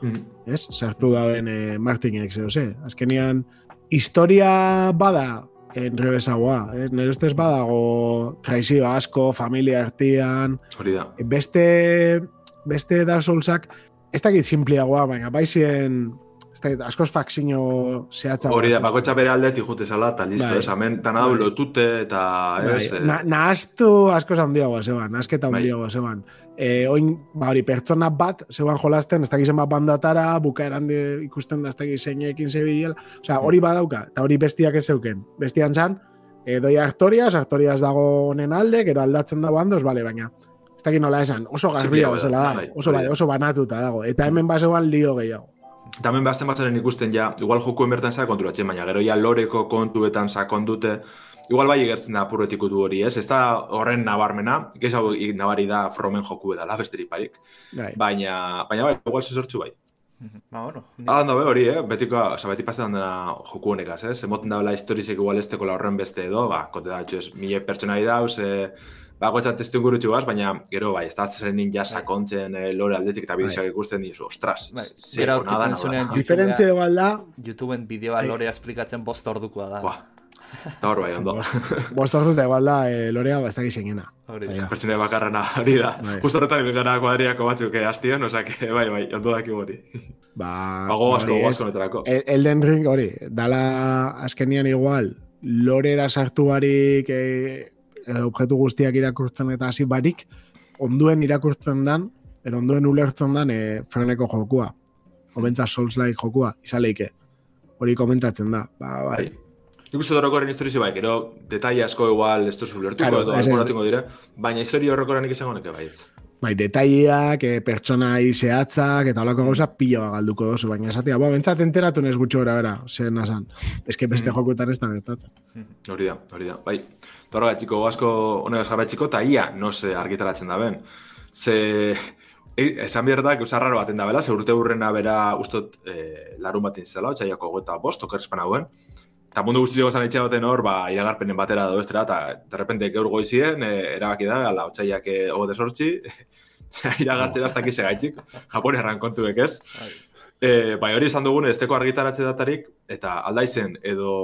ez? Sartu dauen eh, Martinek, zeo ze. Azkenian, historia bada enrebesagoa, ez? Nire ustez badago traizio asko, familia artian, Hori da. beste, beste Dark Soulsak, ez dakit simpliagoa, baina baizien, ez askoz fakzino zehatza. Hori da, bakoitza bere aldetik jute zala, eta listo, Bai. ez, tan hau Bai. lotute, eta, ez, Bai, eh, na, nahaztu asko handiagoa zeban, nahazketa Bai. handiagoa zeban. E, oin, ba hori, pertsona bat zeban jolasten, ez dakizen bat bandatara, bukaeran de, ikusten da ez dakiz zeinekin zebilela. Osea, hori badauka, eta hori bestiak ez zeuken. Bestian zan, e, doi artorias, artorias dago honen alde, gero aldatzen dago handoz, bale, baina ez dakit nola esan, oso garbia bezala da, bai, oso, bai, oso banatuta dago. Eta hemen bazegoan lio gehiago. Eta hemen behazten batzaren ikusten ja, igual jokuen bertan sakonturatzen, baina gero ja loreko kontuetan sakondute, igual bai egertzen da apurretikutu hori, ez? Ez da horren nabarmena, gehiago nabari da fromen joku edala, besterik parik. Bai. Baina, baina bai, igual zezortzu bai. Mhm. Ba, bueno. Ah, no, hori, eh? Betiko, oza, beti pasetan da joku honekaz, eh? Zemoten da historizek igual esteko la horren beste edo, ba, kote da, txuz, mile pertsonai dauz, eh, bagoetza testu ingurutxu baz, baina gero, bai, ez da zen ninja sakontzen eh, lore aldetik eta bidizak ikusten dizu, ostras, Bai, ze gero ona da, aurkitzen ona zunean da. Diferentzia igual da, YouTubeen bideoa Bai. lorea esplikatzen bost ordukoa da. Buah, eta hor bai, ondo. bost ordu eta igual da, e, lorea, ba, ez. Hori Bai, da. da. Pertsone bakarrena hori da. Bai. Justo horretan gara kuadriako batzuk eh, hastion, osea, que, bai, bai, ondo daki hori. Ba, Bago asko, asko netarako. El- Elden Ring hori, dala azkenian igual, lorera sartu barik, e, objektu guztiak irakurtzen eta hasi barik, onduen irakurtzen dan, ero onduen ulertzen dan, e, freneko jokua. Obentza Souls-like jokua, izaleike. Hori komentatzen da. Ba, bai. Bai. Nik uste horrekoren historizi bai, gero detaile asko igual ez duzu ulertuko Claro, edo alboratingo dire, baina historia horrekorenik izango neke baietz. Bai, detaileak, e, pertsonai zehatzak, eta holako gauza pila galduko dozu, baina esatea, ba, bentsat enteratu nes gutxo gara, bera, zen nasan. Ez que beste Mm. jokuetan ez da gertatzen. Hori da, hori da, bai. Eta horregatziko asko honegaz jarraitziko, eta ia, no se argitaratzen da ben. Ze, e, esan behar da, gauza raro baten da bela, ze urte hurrena bera ustot e, larun baten zela, otxaiako gota bost, okerspan hauen. Eta mundu guztiak zan itxagoten hor, ba, iragarpenen batera edo estera, eta de repente gaur goizien, e, erabaki da, ala, otxaiak e, ogo desortzi, iragartzen hasta kize gaitxik, Japon erran kontuek ez. Bai. E, bai hori izan dugun, esteko argitaratze datarik, eta aldaizen, edo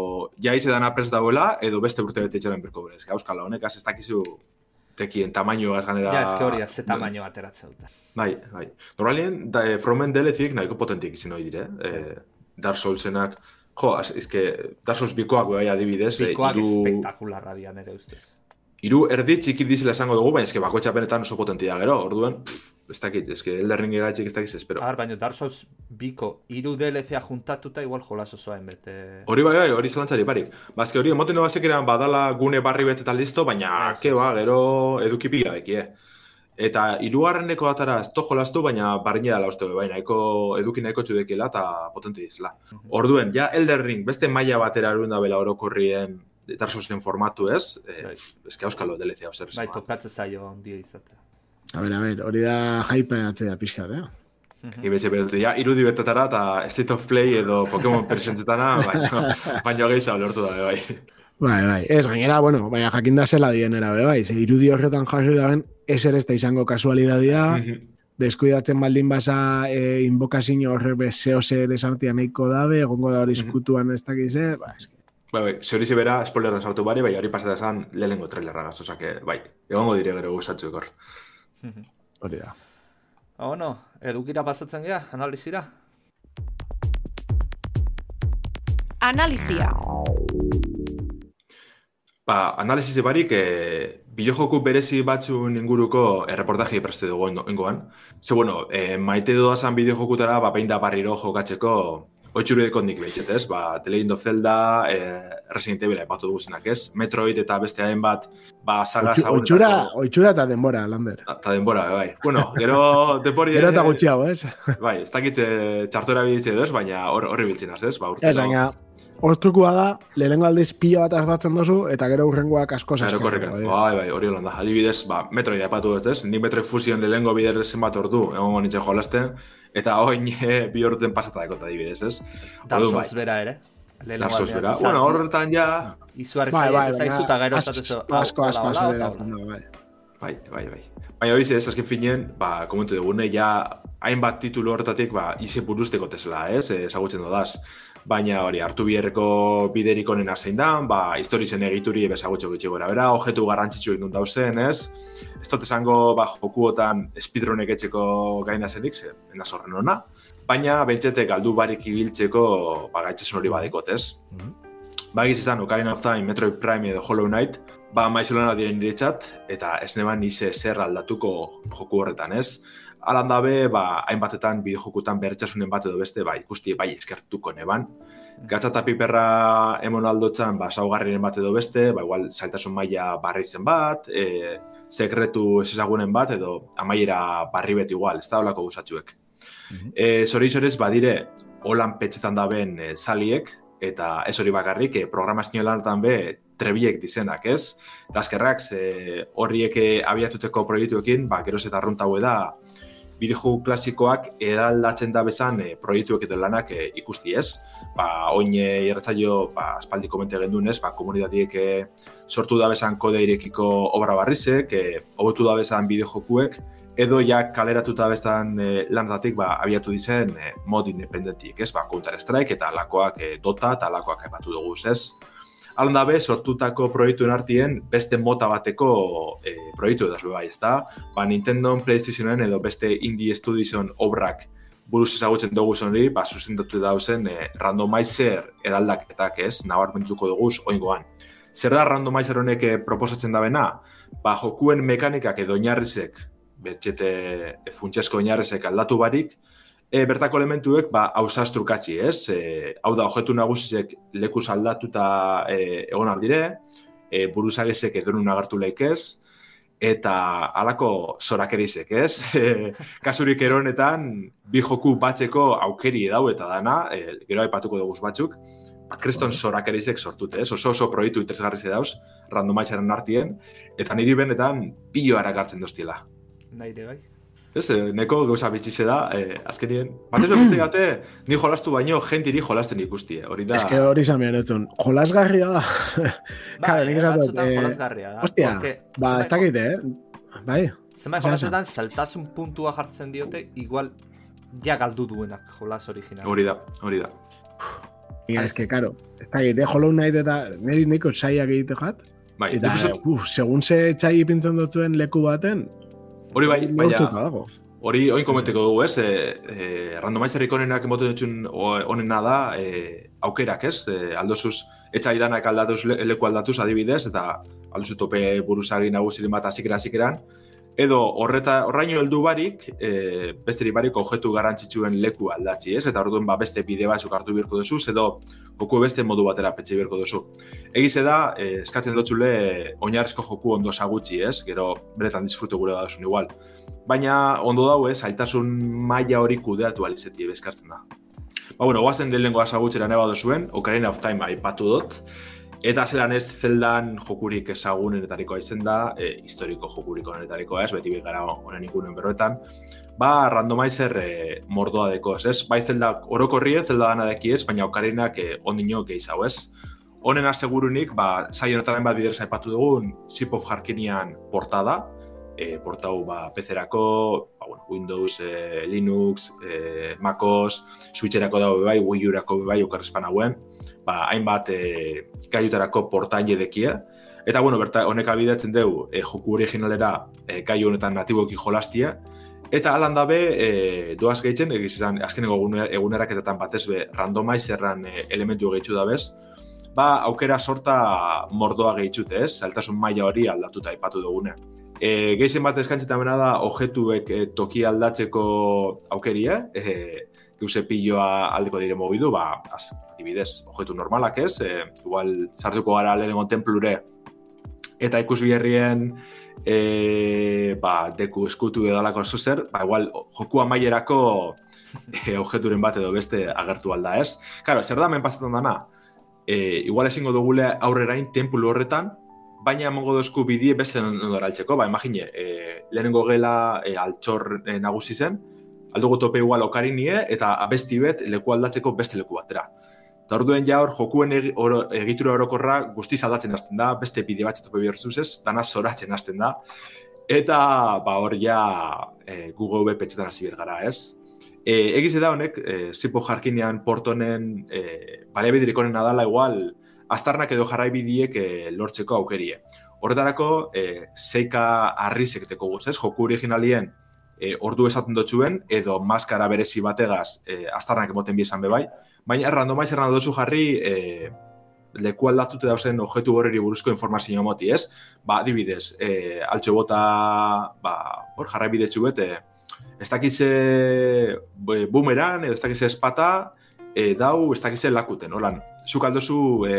jaiz edan apres dauela, edo beste urte bete itxaren berko berez. Euskal honek, az ez dakizu tekien tamaino az ganera... Ja, ezke hori, ze tamaino ateratzen dute. Bai, bai. Normalien, da, e, Fromen DLCik nahiko potentik izin hori dire. E, Dark Soulsenak, jo, ezke, Dark Souls bikoak bai adibidez, e, Bikoak hiru- espektakularra dian ere ustez. hiru erdi txiki dizela esango dugu, baina eske bakoitza benetan oso potentia gero, orduen, pff, ez dakit, eske Elden Ring egaitzik ez dakit espero. Agar, baina Dark Souls biko hiru DLC-a juntatuta igual jolas osoa bete... Hori bai, bai, hori zelantzari barik. Bazke hori, emoten no badala gune barri bete eta listo, baina, ke ba, gero eduki pila deki, eh? Eta hirugarreneko atara ez to jolastu, baina barrina dela uste, bai, nahiko eduki nahiko txudekiela eta potente dizela. Orduen, ja Elden Ring, beste maila batera erun da bela orokorrien Dark Soulsen formatu ez, eh, Bai. eske auskalo DLC hau zer Bai, esan. tokatzen zaio ondio izatea. A ber, a ber, hori da hype atzea pixka, eh? Ibetxe bedote, ja, irudi betetara eta State of Play edo Pokemon presentetana, baina, baina gehiago lortu da, bai. Bai, bai, ez, gainera, bueno, baina jakinda zela dienera, be, bai, ze irudi horretan jarri daben, ez ere ez da izango kasualidadia, deskuidatzen baldin basa e, invokazio horre be zeo ze desartia nahiko dabe, egongo da hori eskutuan ez dakize, ba, eske, Bai, bai, ze hori zibera, spoilerren sartu bari, bai, hori pasata esan lehenengo trailerra gaz, osake, bai, egongo dire gero gustatzuk hor. hori da. Ba, bueno, edukira pasatzen gea, analizira. Analizia. Ba, analizize barik, e, bideojoku berezi batzun inguruko erreportaji preste dugu ingoan. Ze, bueno, e, maite doazan bideojokutara, ba, behin da barriro jokatzeko Oitxuru dekot nik behitxet, ez? Ba, The Legend of Zelda, eh, Resident Evil epatu duguzenak, ez? Metroid eta beste hain bat, ba, saga zagunetako- Oitxura, oitxura eta denbora, Lander. Eta denbora, bai. Bueno, gero denbori... Gero eta gutxiago, ez? Bai, ez dakitze txartora biditze edo ez, baina hor- horri biltzen ez? Ba, urte Ez, baina, hortrukua da, lehenengo aldiz pila bat hartatzen dozu, eta gero urrengoak asko Claro, zaskatu. korrika. Bai, bai, hori holan da. Adibidez, ba, Metroid aipatu dut, ez? Nik Metroid Fusion lehengo bider zenbat ordu, egon nintzen jolasten, eta oin e, bi orten pasata dekot adibidez, ez? Dark Souls bera ere. Dark Souls bera. Bueno, horretan ja, Izugarri Bai, bai, zaitu zaizu eta gero esatezu. asko, asko, asko, bai. bai, bai, bai. Baina hori ez, azken finean, ba, komentu dugune, ja, hainbat titulu horretatik, ba, ize buruzteko tesla, ez? Eh, Ezagutzen dodaz. Baina hori, hartu biherreko biderik onena zein da, ba, historizen egituri bezagutxo gitxi gora. Bera, objetu garrantzitsuek dut dauzen, ez? Ez dut esango, ba, jokuotan speedrunek etxeko gaina zenik, ze, enaz horren ona. Baina, bentsete galdu barik ibiltzeko, ba, gaitzesun hori badekot, ez? Ba, egiz izan, Ocarina of Time, Metroid Prime edo Hollow Knight, ba, maizulana diren niretzat, eta ez neban nize zer aldatuko joku horretan, ez? Alan dabe, ba, hainbatetan bideojokutan bertxasunen bat edo beste, ba, ikusti bai eskertuko neban. Gatza eta piperra emon aldotzan, ba, saugarriren bat edo beste, ba, igual, zailtasun maila barri zen bat, e, sekretu ez ezagunen bat, edo amaiera barri bet igual, ez da olako gusatxuek. E, zori zorez, badire, holan petxetan daben e, zaliek, eta ez hori bakarrik, e, programazio lanetan be, trebiek dizenak, ez? Eta azkerrak, ze horriek e, abiatuteko proiektuekin, ba, geroz eta arruntau da, bideojoku klasikoak eraldatzen da bezan e, proiektuek edo lanak e, ikusti ez. Ba, oin e, irratzaio, ba, aspaldi komente gendun ez, ba, komunidadiek e, sortu da bezan kode irekiko obra barrizek, e, hobetu da bezan bideojokuek, edo ja kaleratuta bezan e, lanetatik ba, abiatu dizen e, mod independentik, ez? Ba, Counter Strike eta alakoak e, Dota eta alakoak aipatu dugu, ez? Alan dabe, sortutako proiektuen artien beste mota bateko e, proiektu edaz bai, ezta? Ba, Nintendo, PlayStationen edo beste Indie Studiosen obrak buruz ezagutzen dugu hori, ba, zuzendatu dauzen e, randomizer eraldaketak ez, nabarmentuko dugu oingoan. Zer da randomizer honek eh, proposatzen dabena? Ba, jokuen mekanikak edo oinarrizek, betxete e, funtsesko oinarrizek aldatu barik, e, bertako elementuek ba, hausaz trukatzi, ez? E, hau da, objetu nagusizek lekuz aldatuta e, egon aldire, e, buruzagezek edonun agartu leik ez, eta halako zorakerizek, ez? E, kasurik eronetan, bi joku batzeko aukeri edau eta dana, e, gero aipatuko dugu batzuk, ba, kriston zorakerizek sortute, ez? Oso oso proiektu interesgarri dauz, randomaizaren artien, eta niri benetan pilo hartzen doztiela. Naire bai. Ez, eh, neko gauza bitxize da, eh, azkenien. Batez guzti gate, ni jolastu baino, jentiri jolasten ikusti, eh. hori da. Ez que hori izan behar etzun. Jolasgarria da. Claro, nik esan dut, eh, jolasgarria da. Hostia, porque ba, ez dakite, eh? Bai, Zenbait jolasetan saltasun puntua jartzen diote, igual ja galdu duenak jolas original. Hori da, hori da. Mira, es que, claro, ez dakite, Hollow Knight eta niri niko saiak egite jat. Bai, Eta, dut- uf, segun ze txai ipintzen dutzuen leku baten, hori bai, baina, dago. hori oin komenteko dugu, ez? E, e, randomizerrik onenak emoten dutxun onena da, e, aukerak, ez? E, aldozuz, etxai danak aldatuz, le- leku aldatuz adibidez, eta alduzu tope buruzagi nagusiren bat azikeran azikeran, edo horreta horraino heldu barik, e, besterik barik objektu garrantzitsuen leku aldatzi, ez? Eta orduan ba, beste bide batzuk hartu birko duzu, edo joku beste modu batera petxe birko duzu. Egize da, e, eskatzen dotzule oinarrizko joku ondo sagutzi, ez? Gero beretan disfrute gure da igual. Baina ondo dau, ez? Zailtasun maila hori kudeatu alizeti bezkartzen da. Ba, bueno, guazen den lengoa sagutxera neba dozuen, Ocarina of Time aipatu dut, Eta zelan ez zeldan jokurik ezagunenetarikoa izen da, e, historiko jokurik onenetarikoa ez, beti gara honen ikunen berroetan, ba, randomizer e, mordoa deko ez, ez? Bai zelda orokorrie, zelda dana deki ez, baina okarinak e, ondino gehiago ez. Honen asegurunik, ba, zai honetaren bat biderz aipatu dugun, Zip of Harkinian portada, e, portau ba, PC-erako, ba, bueno, Windows, e, Linux, e, MacOS, Switcherako dago bai, Wii U-erako bai, okarrezpan hauen, ba, hainbat e, gaiutarako portaile dekia. Eta, bueno, berta, honek abidatzen dugu e, joku originalera e, gaiu honetan natiboki jolastia. Eta alan dabe, e, doaz gehitzen, egiz izan, azkeneko egune- eguneraketetan batez be, randomizerran e, elementu gehitzu da bez, ba, aukera sorta mordoa gehitzute, ez? Zailtasun maila hori aldatuta aipatu dugune. E, gehien bat eskantzita bena da, objetuek e, toki aldatzeko aukeria, e, geuse piloa aldeko dire mogidu, ba, az, adibidez, objektu normalak ez, e, igual sartuko gara lehenengo templure, eta ikus biherrien e, ba, deku eskutu edalako zuzer, ba, igual, joku amaierako e, objekturen bat edo beste agertu alda ez. Karo, zer da men pasatzen dana, e, igual ezingo dugule aurrerain templu horretan, baina emongo dozku bidie beste nondora altzeko, ba, imagine, e, lehenengo gela e, altxor e, nagusi zen, aldugu tope igual okarin nie, eta abesti bet leku aldatzeko beste leku batera. Eta orduen ja hor jokuen egi, oro, egitura orokorra guztiz aldatzen hasten da, beste bide bat tope bihurtzuz ez, dana zoratzen hasten da. Eta ba hor ja e, Google petxetan hasi gara, ez? E, egiz da honek, e, zipo jarkinean portonen e, baliabidirik honen adala igual, aztarnak edo jarraibidiek e, lortzeko aukerie. Horretarako, e, seika arrizek teko guz, ez? Joku originalien e, ordu esaten dutxuen, edo maskara berezi bategaz e, aztarnak emoten biesan bebai, baina randomaiz erran duzu jarri e, leku aldatute dauzen objektu horreri buruzko informazio moti, ez? Ba, adibidez, e, altxo bota, ba, hor jarrai bidetxu bete, ez dakize boomerang, edo ez dakize espata, e, dau, ez dakize lakuten, holan, zuk aldozu e,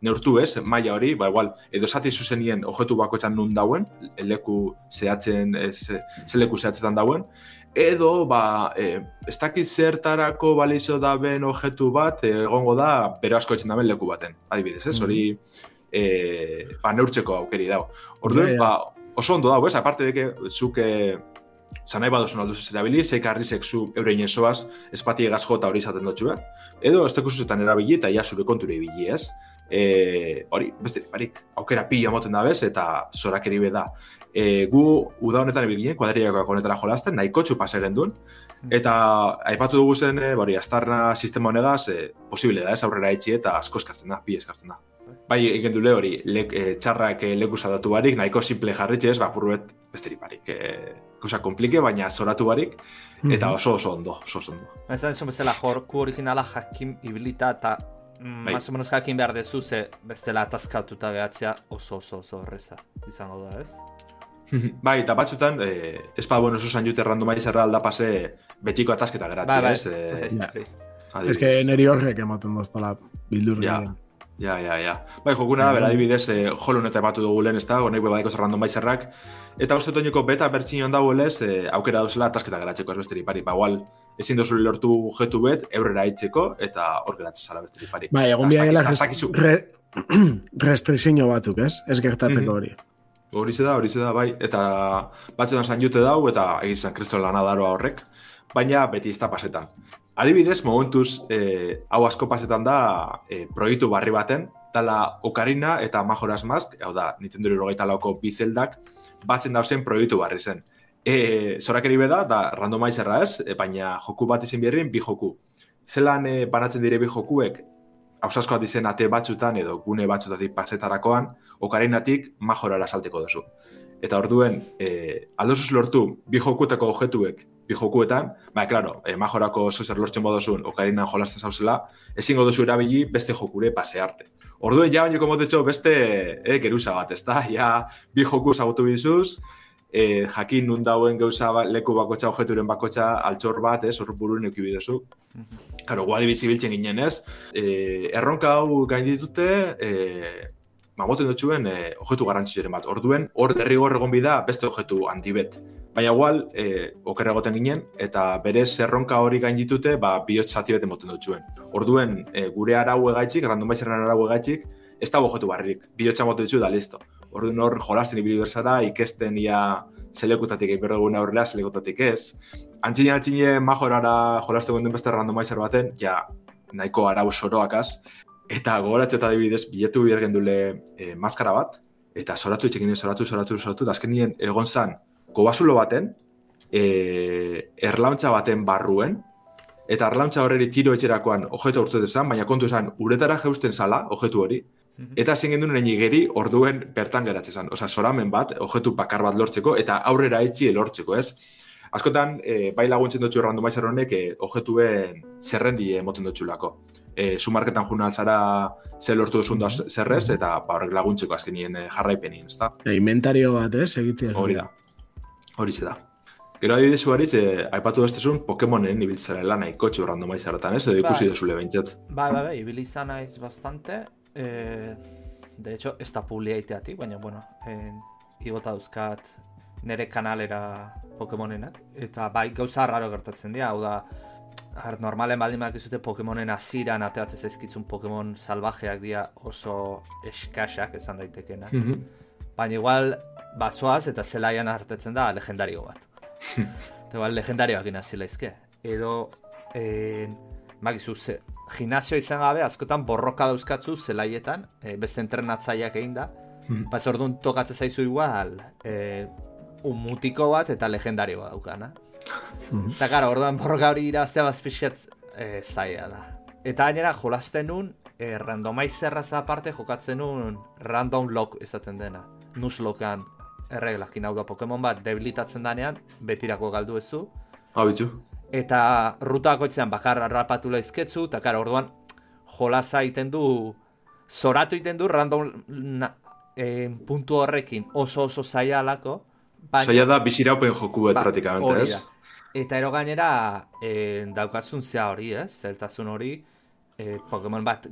neurtu ez, maila hori, ba, igual, edo esati zuzenien objektu bako txan nun dauen, leku zehatzen, ze, ze leku zehatzetan dauen, edo, ba, e, ez dakiz zertarako balizo da ben objektu bat, egongo da, bero asko etxen daben leku baten, adibidez, ez, hori, e, ba, neurtzeko aukeri dago. Orduan, ba, oso ondo dago, ez, aparte deke, zuk, e, zanai badosun alduz erabili, zeik arrizek zu eurein esoaz, espati egaz jota hori izaten dutxu, edo ez tekuzuzetan erabili eta ja zure konture ibili, ez? E, hori, beste, barik, aukera pila moten da bez, eta zorak eribe da. E, gu, uda honetan ebil ginen, kuadriakoak honetara jolazten, nahiko txupas egen duen, mm. eta aipatu dugu zen, e, bori, astarna sistema honegaz, e, posible da, ez aurrera etxi eta asko eskartzen da, pi eskartzen da. Bai, egin dule hori, le, e, txarrak e, leku zadatu barik, nahiko simple jarritxe ez, ba, burbet, besterik barik, e, kusa komplike, baina zoratu barik, eta oso oso ondo, oso oso ondo. Ez da, bezala, jorku originala jakin ibilita eta bai. Más o menos jakin behar dezu, ze bestela atazkatuta gehatzea oso oso oso horreza izango da, ez? bai, eta batzutan, eh, ez pa, bueno, esan jute randomizerra alda pase betiko atazketa geratzea, bai, bai. ez? Eh, ja. Ez que neri horrek ematen doztala bildur ja. Ja, ja, ja. Bai, jokuna da, bera, adibidez, eh, jolun eta ematu dugu lehen, ez da, honek bebadeko randomizerrak. Eta uste toñeko beta bertxinion dago lez, eh, aukera dauzela atasketa geratzeko ez besteri pari. Ba, igual, ezin dozu lortu jetu bet, eurrera aitzeko, eta hor geratzen zala besteri pari. Bai, egon bia gela re, restrikzio batzuk, ez? Ez gertatzeko mhm. hori. Hori da, hori da, bai. Eta batzutan zain jute dau, eta egizan kristo lanadaroa horrek. Baina beti izta pasetan. Adibidez, momentuz, eh, hau asko pasetan da eh, proiektu barri baten, dala Okarina eta Majora's Mask, hau da, Nintendo irogeita lauko bizeldak, batzen dauzen proiektu barri zen e, zorak eri beda, da randomizerra ez, e, baina joku bat izin berrin, bi joku. Zelan e, banatzen dire bi jokuek, hausasko bat izen ate batzutan edo gune batzutatik pasetarakoan, okareinatik majorara salteko duzu. Eta orduen, e, aldosuz lortu, bi jokuteko objetuek, bi jokuetan, ba, klaro, e, majorako zozer lortzen bodozun, okarinan jolazten zauzela, ezingo duzu erabili beste jokure pase arte. Orduen, ja, baino komotetxo, beste e, geruza bat, ez da? Ja, bi joku zagutu bizuz, e, jakin nun dauen gauza ba, leku bakotxa, objeturen bakotxa, altxor bat, ez, hor buruen euki bidezu. Karo, guadi bizibiltzen ginen, ez. E, erronka hau gain ditute, e, magoten dutxuen, e, objetu garrantzitzuren bat. Orduen, hor derrigor egon bida beste objetu antibet. Baina igual, e, okerra egoten ginen, eta berez erronka hori gain ditute, ba, bihotz zati bete moten dutxuen. Orduen, e, gure arau egaitzik, randomizerren arau egaitzik, ez da objetu barrik. Bihotza moten dutxu da, listo. Orduan hor jolasten ibili berzara, ikesten ia zelekutatik egin berdugun aurrela, zelekutatik ez. Antxine antxine majorara jolastu gonduen beste randomizer baten, ja, nahiko arau soroakaz. Eta gogoratxe eta dibidez, biletu biher gendule e, maskara bat, eta soratu itxekin soratu, soratu, soratu, da azken egon zan, gobasulo baten, e, erlauntza baten barruen, eta erlauntza horreri tiro etxerakoan objetu urte dezan, baina kontu esan, uretara jeusten zala, objetu hori, Eta hasi genuen egin geri orduen bertan geratzen zen. Osa, soramen bat, objektu bakar bat lortzeko, eta aurrera etxi lortzeko, ez? Askotan, e, bai laguntzen dutxu randomaizer honek, e, objektuen zerrendi emoten dutxu lako. E, Zumarketan juna alzara zer lortu duzun da zerrez, eta ba, horrek laguntzeko azkenien e, jarraipenin, ez da? E, inventario bat, ez? Egitzea. Hori da. Hori da. Gero adibidez uaritz, eh, aipatu bestezun Pokemonen ibiltzarela nahiko txu randomaizarretan, ez? Edo ikusi Bai. dezule behintzat. Bai, bai, bai, ibili izan naiz bastante. Eh, de hecho, ez da publiaiteatik, baina, bueno, eh, igota dauzkat nere kanalera Pokemonenak. Eta bai, gauza raro gertatzen dira, hau da, Ar, normalen baldin badakizute Pokemonen hasieran ateratzen zaizkitzun Pokemon salvajeak dira oso eskasak esan daitekenak. Mhm. Baina igual bazoaz eta zelaian hartetzen da legendario bat. eta igual legendarioak inazila izke. Edo, eh, bakizu, ze, gimnazio izan gabe askotan borroka dauzkatzu zelaietan, eh, beste entrenatzaileak egin da. Mhm. Baz orduan tokatzen zaizu igual, eh, un mutiko bat eta legendario bat daukana. Eta gara, orduan borroka hori iraztea bazpixet e, zaila da. Eta gainera, jolasten nun, e, randomizerraz aparte jokatzen nun random lock esaten dena. Nuzlokan erreglakin hau da Pokemon bat debilitatzen danean, betirako galdu ezu. Hau bitxu. Eta rutako etxean bakarra rapatu laizketzu, eta gara, orduan jolasa egiten du, zoratu egiten du random na, e, puntu horrekin oso oso zaila alako. baina- Zaila da, biziraupen joku Ba, pratikamente, hori ez? Eta ero gainera e, daukazun zea hori, ez? Zeltasun hori e, Pokemon bat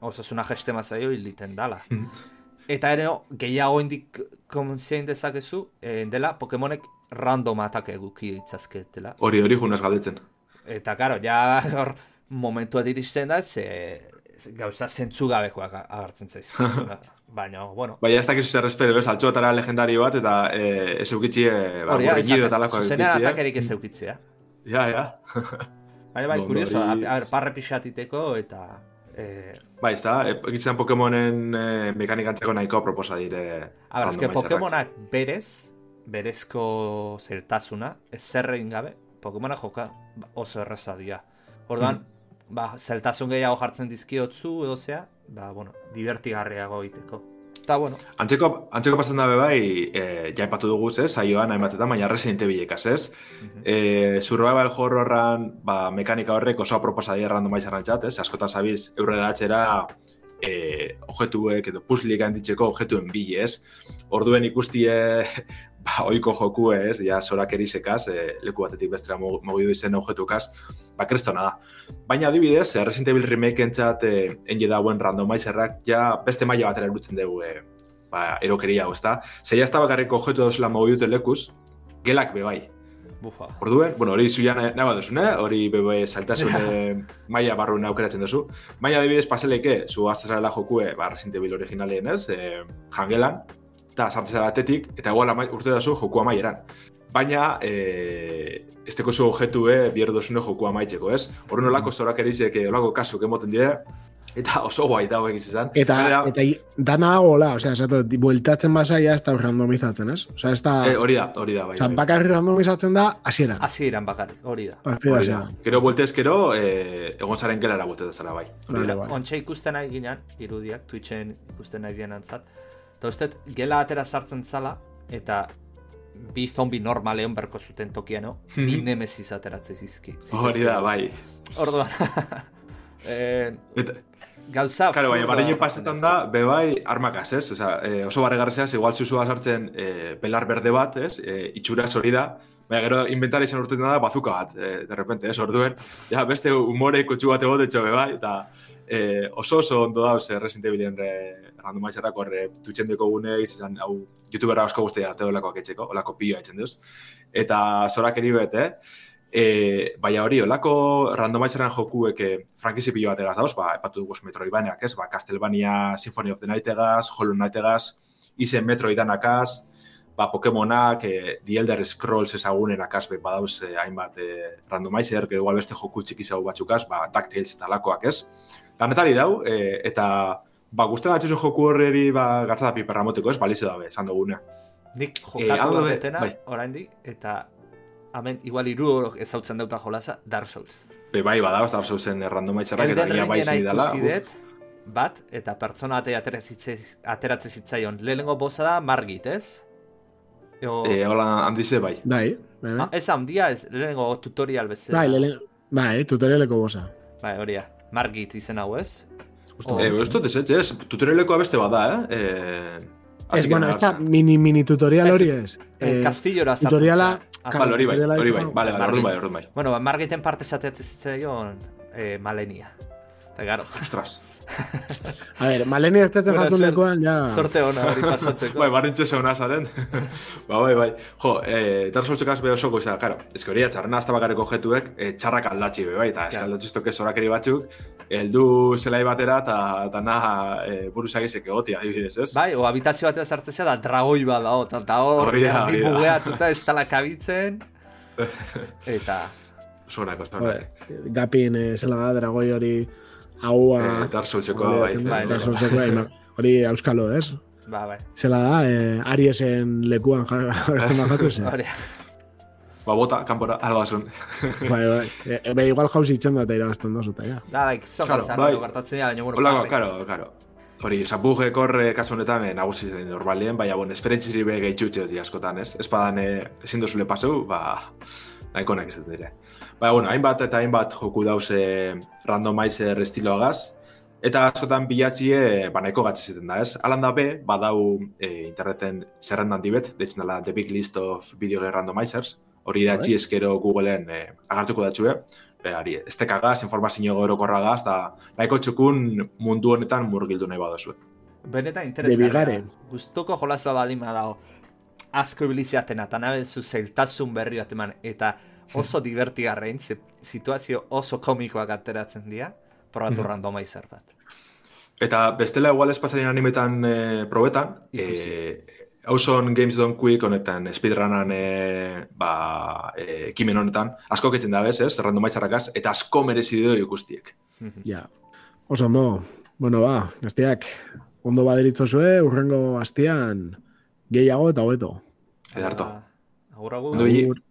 osasuna geste mazaio hiliten dala. Eta ere gehiago indik konzien dezakezu e, dela Pokemonek random atak eguki itzazketela. Hori, hori junaz galdetzen. Eta karo, ja hor momentua diristen da, ze, gauza zentzugabekoak agertzen zaizkizuna. Baina, bueno, Baina ez dakizu zer espero, ez? Altxotara legendario bat, eta eh, ez eukitzi, eh, ba, hori eta zuzenean eh? atakerik ez eukitzea. Ja, ja. Baina bai, Ondo, kurioso, hori- a, a parre pixatiteko eta... Eh, Bai, ez da, egitzen Pokemonen eh, mekanikantzeko nahiko proposa dire. a ber, eske. Pokemonak berez, berezko zertasuna, ez zerrein gabe, Pokemonak joka oso erraza dira. Orduan, ba, zeltasun gehiago jartzen dizkiotzu edo zea, ba, bueno, divertigarriago egiteko. Eta, bueno, Antzeko, antzeko pasan dabe bai, e, ja aipatu dugu, ez, saioan hainbatetan, baina Resident Evilekaz, ez? mhm. E, survival horrorran, ba, mekanika horrek oso proposa dira randomizerran txat, ez? Askotan zabiz, eurre datxera, e, objetuek edo puslik handitzeko objetuen bile, ez? Orduen ikustie, ba, oiko joku, ez? Ja, zorak erisekaz, e, leku batetik bestera mo- mogidu izen objetukaz, ba, kristona da. Baina adibidez, eh, Resident Evil remake entzat eh, enje dauen randomizerrak ja beste maila batera erutzen dugu eh, ba, erokeria hau, ezta? Zeia ez da bakarriko objetu dozela mogidu lekuz, gelak be bai. bufa. Orduen, bueno, hori zuia nahi nahi baduzune, hori bebe saltasun eh, maila barruen aukeratzen duzu. Baina adibidez paseleike, zu aztezarela jokue, ba, Resident Evil originalien ez, e, jangelan, eta sartzea batetik, eta igual amai, urte dazu joku amaieran. Baina, e, ez teko zu objetue bihar duzune joku amaitzeko, ez? Horren olako zorak erizek, eh, olako kasuk emoten dire, eta oso guai dago egiz izan. Eta, Gainera, eta dana dagoela, osea, esatu, bueltatzen basaia ez da randomizatzen, ez? Osea, ez da, eh, hori da, hori da, bai. osea, bai. bakarri randomizatzen da, hasieran. Hasi eran bakarrik, hori da. Partida Hori da. hasieran. Gero bueltezkero, e, egon zaren gelara bueltez zara bai. Hori da. vale. Ontxe ikusten nahi ginen, irudiak, Twitchen ikusten nahi ginen antzat. Eta uste, gela atera sartzen zala, eta bi zombi normaleon berko zuten tokiano, bi Mhm. nemesis ateratzen zizki. Hori da, bai. Orduan, eh, Eta, gauza Claro, barreño gertatzen pasetan da, be bai, armakaz, ez? Osea, eh, oso barregarrizeaz, igual zuzua sartzen eh, pelar berde bat, ez? Eh, itxuraz hori da, baina gero inventari izan urtetan da bazuka bat, eh, de repente, ez? Orduen, ja, beste humore kutsu bat egot etxo be bai, eta eh, oso oso ondo da, ze Resident Evilen re, randomizerrak horre tutxendeko gune izan, hau, youtubera asko guztia teolakoak etxeko, olako pioa etxen duz. Eta zorak eri bet, eh? E, baina hori, olako randomizeran jokuek eh, frankizi pilo bat egaz dauz, ba, epatu dugu Metroidvaniak, ez? Ba, Castlevania Symphony of the Night egaz, Hollow Knight egaz, izen Metroidanakaz, ba, Pokemonak, eh, The Elder Scrolls ezagunenakaz, be, badauz eh, hainbat eh, randomizer, que igual beste joku txiki zau batzukaz, ba, DuckTales eta lakoak, ez? Danetari dau, eh, eta ba, guztien atxuzu joku horreri ba, gatza da piperra moteko, ez? Balizio dabe, esan dugune. Nik hau jokatu da eh, be- betena, bai. oraindik, eta hemen igual iru ezautzen dauta jolasa, Dark Souls. Be, bai, badauz, da zauzen randomizerrak eta Elden ia bai Ringena dela. bat, eta pertsona bate ateratzen zitzaion. Lehenengo bosa da Margit, ez? Eo, E, hola, handize, bai. Bai, bai, bai. ah, ez handia, ez lehenengo tutorial bezala. Bai, lele, bai, tutorialeko bosa. Bai, hori da. Margit izen hau, ez? Oh. Eh, ez dut ez, ez, ez, tutorialekoa beste bada, eh? eh Ez, bueno, ez da mini, mini tutorial hori ez. Eh, Kastillora sartzen tutoriala. Bale, hori bai, hori bai, bale, bale, orduan bai, orduan bai. Bueno, margiten parte zateatzen zitzaion eh, malenia. Eta garo, Ostras. A ver, maleni ertetzen jatun zer- lekuan, ja... sorte hona hori pasatzeko. Bai, barrintxe zeuna zaren. ba, bai, bai. Jo, eh, Dark Soulsek beho soko izan, karo. Ez hori, txarrena hasta bakareko jetuek, eh, txarrak aldatzi be, bai, eta Claro. eska aldatzi zorakeri batzuk, heldu zelai batera, eta eta na eh, buruzagizek egotia, adibidez, ez? Bai, o habitazio batean sartzen zea da dragoi bat da, eta hor, da. bugeatuta ez tala kabitzen. Eta, Zorak, Joder, zorak. Gapin eh, zela da, dragoi hori haua... Eh, Dark Soulsekoa, bai. bai, Dark bai. Soulsekoa, ima- hori auskalo, ez? ba, bai. Zela da, eh, Ariesen lekuan jartzen bajatu zen. Hori, Ba, bota, kanpora, albasun. bai, bai. E, e, be, igual jauzi itxen da eta irabazten dozu, eta ja. da, bai, zon Claro, gauza, bai. dira, baina, bueno, bai. karo, karo. Hori, zapujek hor eh, kasu honetan eh, nagusi zen normalien, baina, bon, esperentziri be gehitxutxe askotan, ez? Badan eh, ezin dozule paseu, ba, nahiko nek ez dire. Baina, bueno, hainbat eta hainbat joku dauz eh, randomizer estiloagaz, eta askotan bilatzie, ba, nahiko gatxe ziten da, ez? Alan da be, badau eh, interneten zerrendan dibet, deitzen dela The Big List of Video Game Randomizers, hori idatzi eskero Googleen eh, agartuko datxue, Be, ari, estekagaz, informazio orokorragaz, eta nahiko txukun mundu honetan murgildu nahi badozu. Benetan De interesgarria. jolas bat baldin badago. Asko ibiliziatena, eta nabezu zeltasun berri bat eman, eta oso divertigarrein, ze situazio oso komikoak ateratzen dira, probatu Mhm. randomizer bat. Eta bestela igual ez pasaren animetan eh, probetan, Ikusi. eh, Auson Games Don't Quick honetan speedrunan eh, ba, eh, ekimen honetan, asko ketzen da bez, ez, randomizerrakaz, eta asko merezi du ikustiek. Ja. Oso ondo, bueno, ba, gaztiak, ondo baderitzozue, urrengo astian gehiago eta hobeto. Edarto. Ba, Agur. Agur.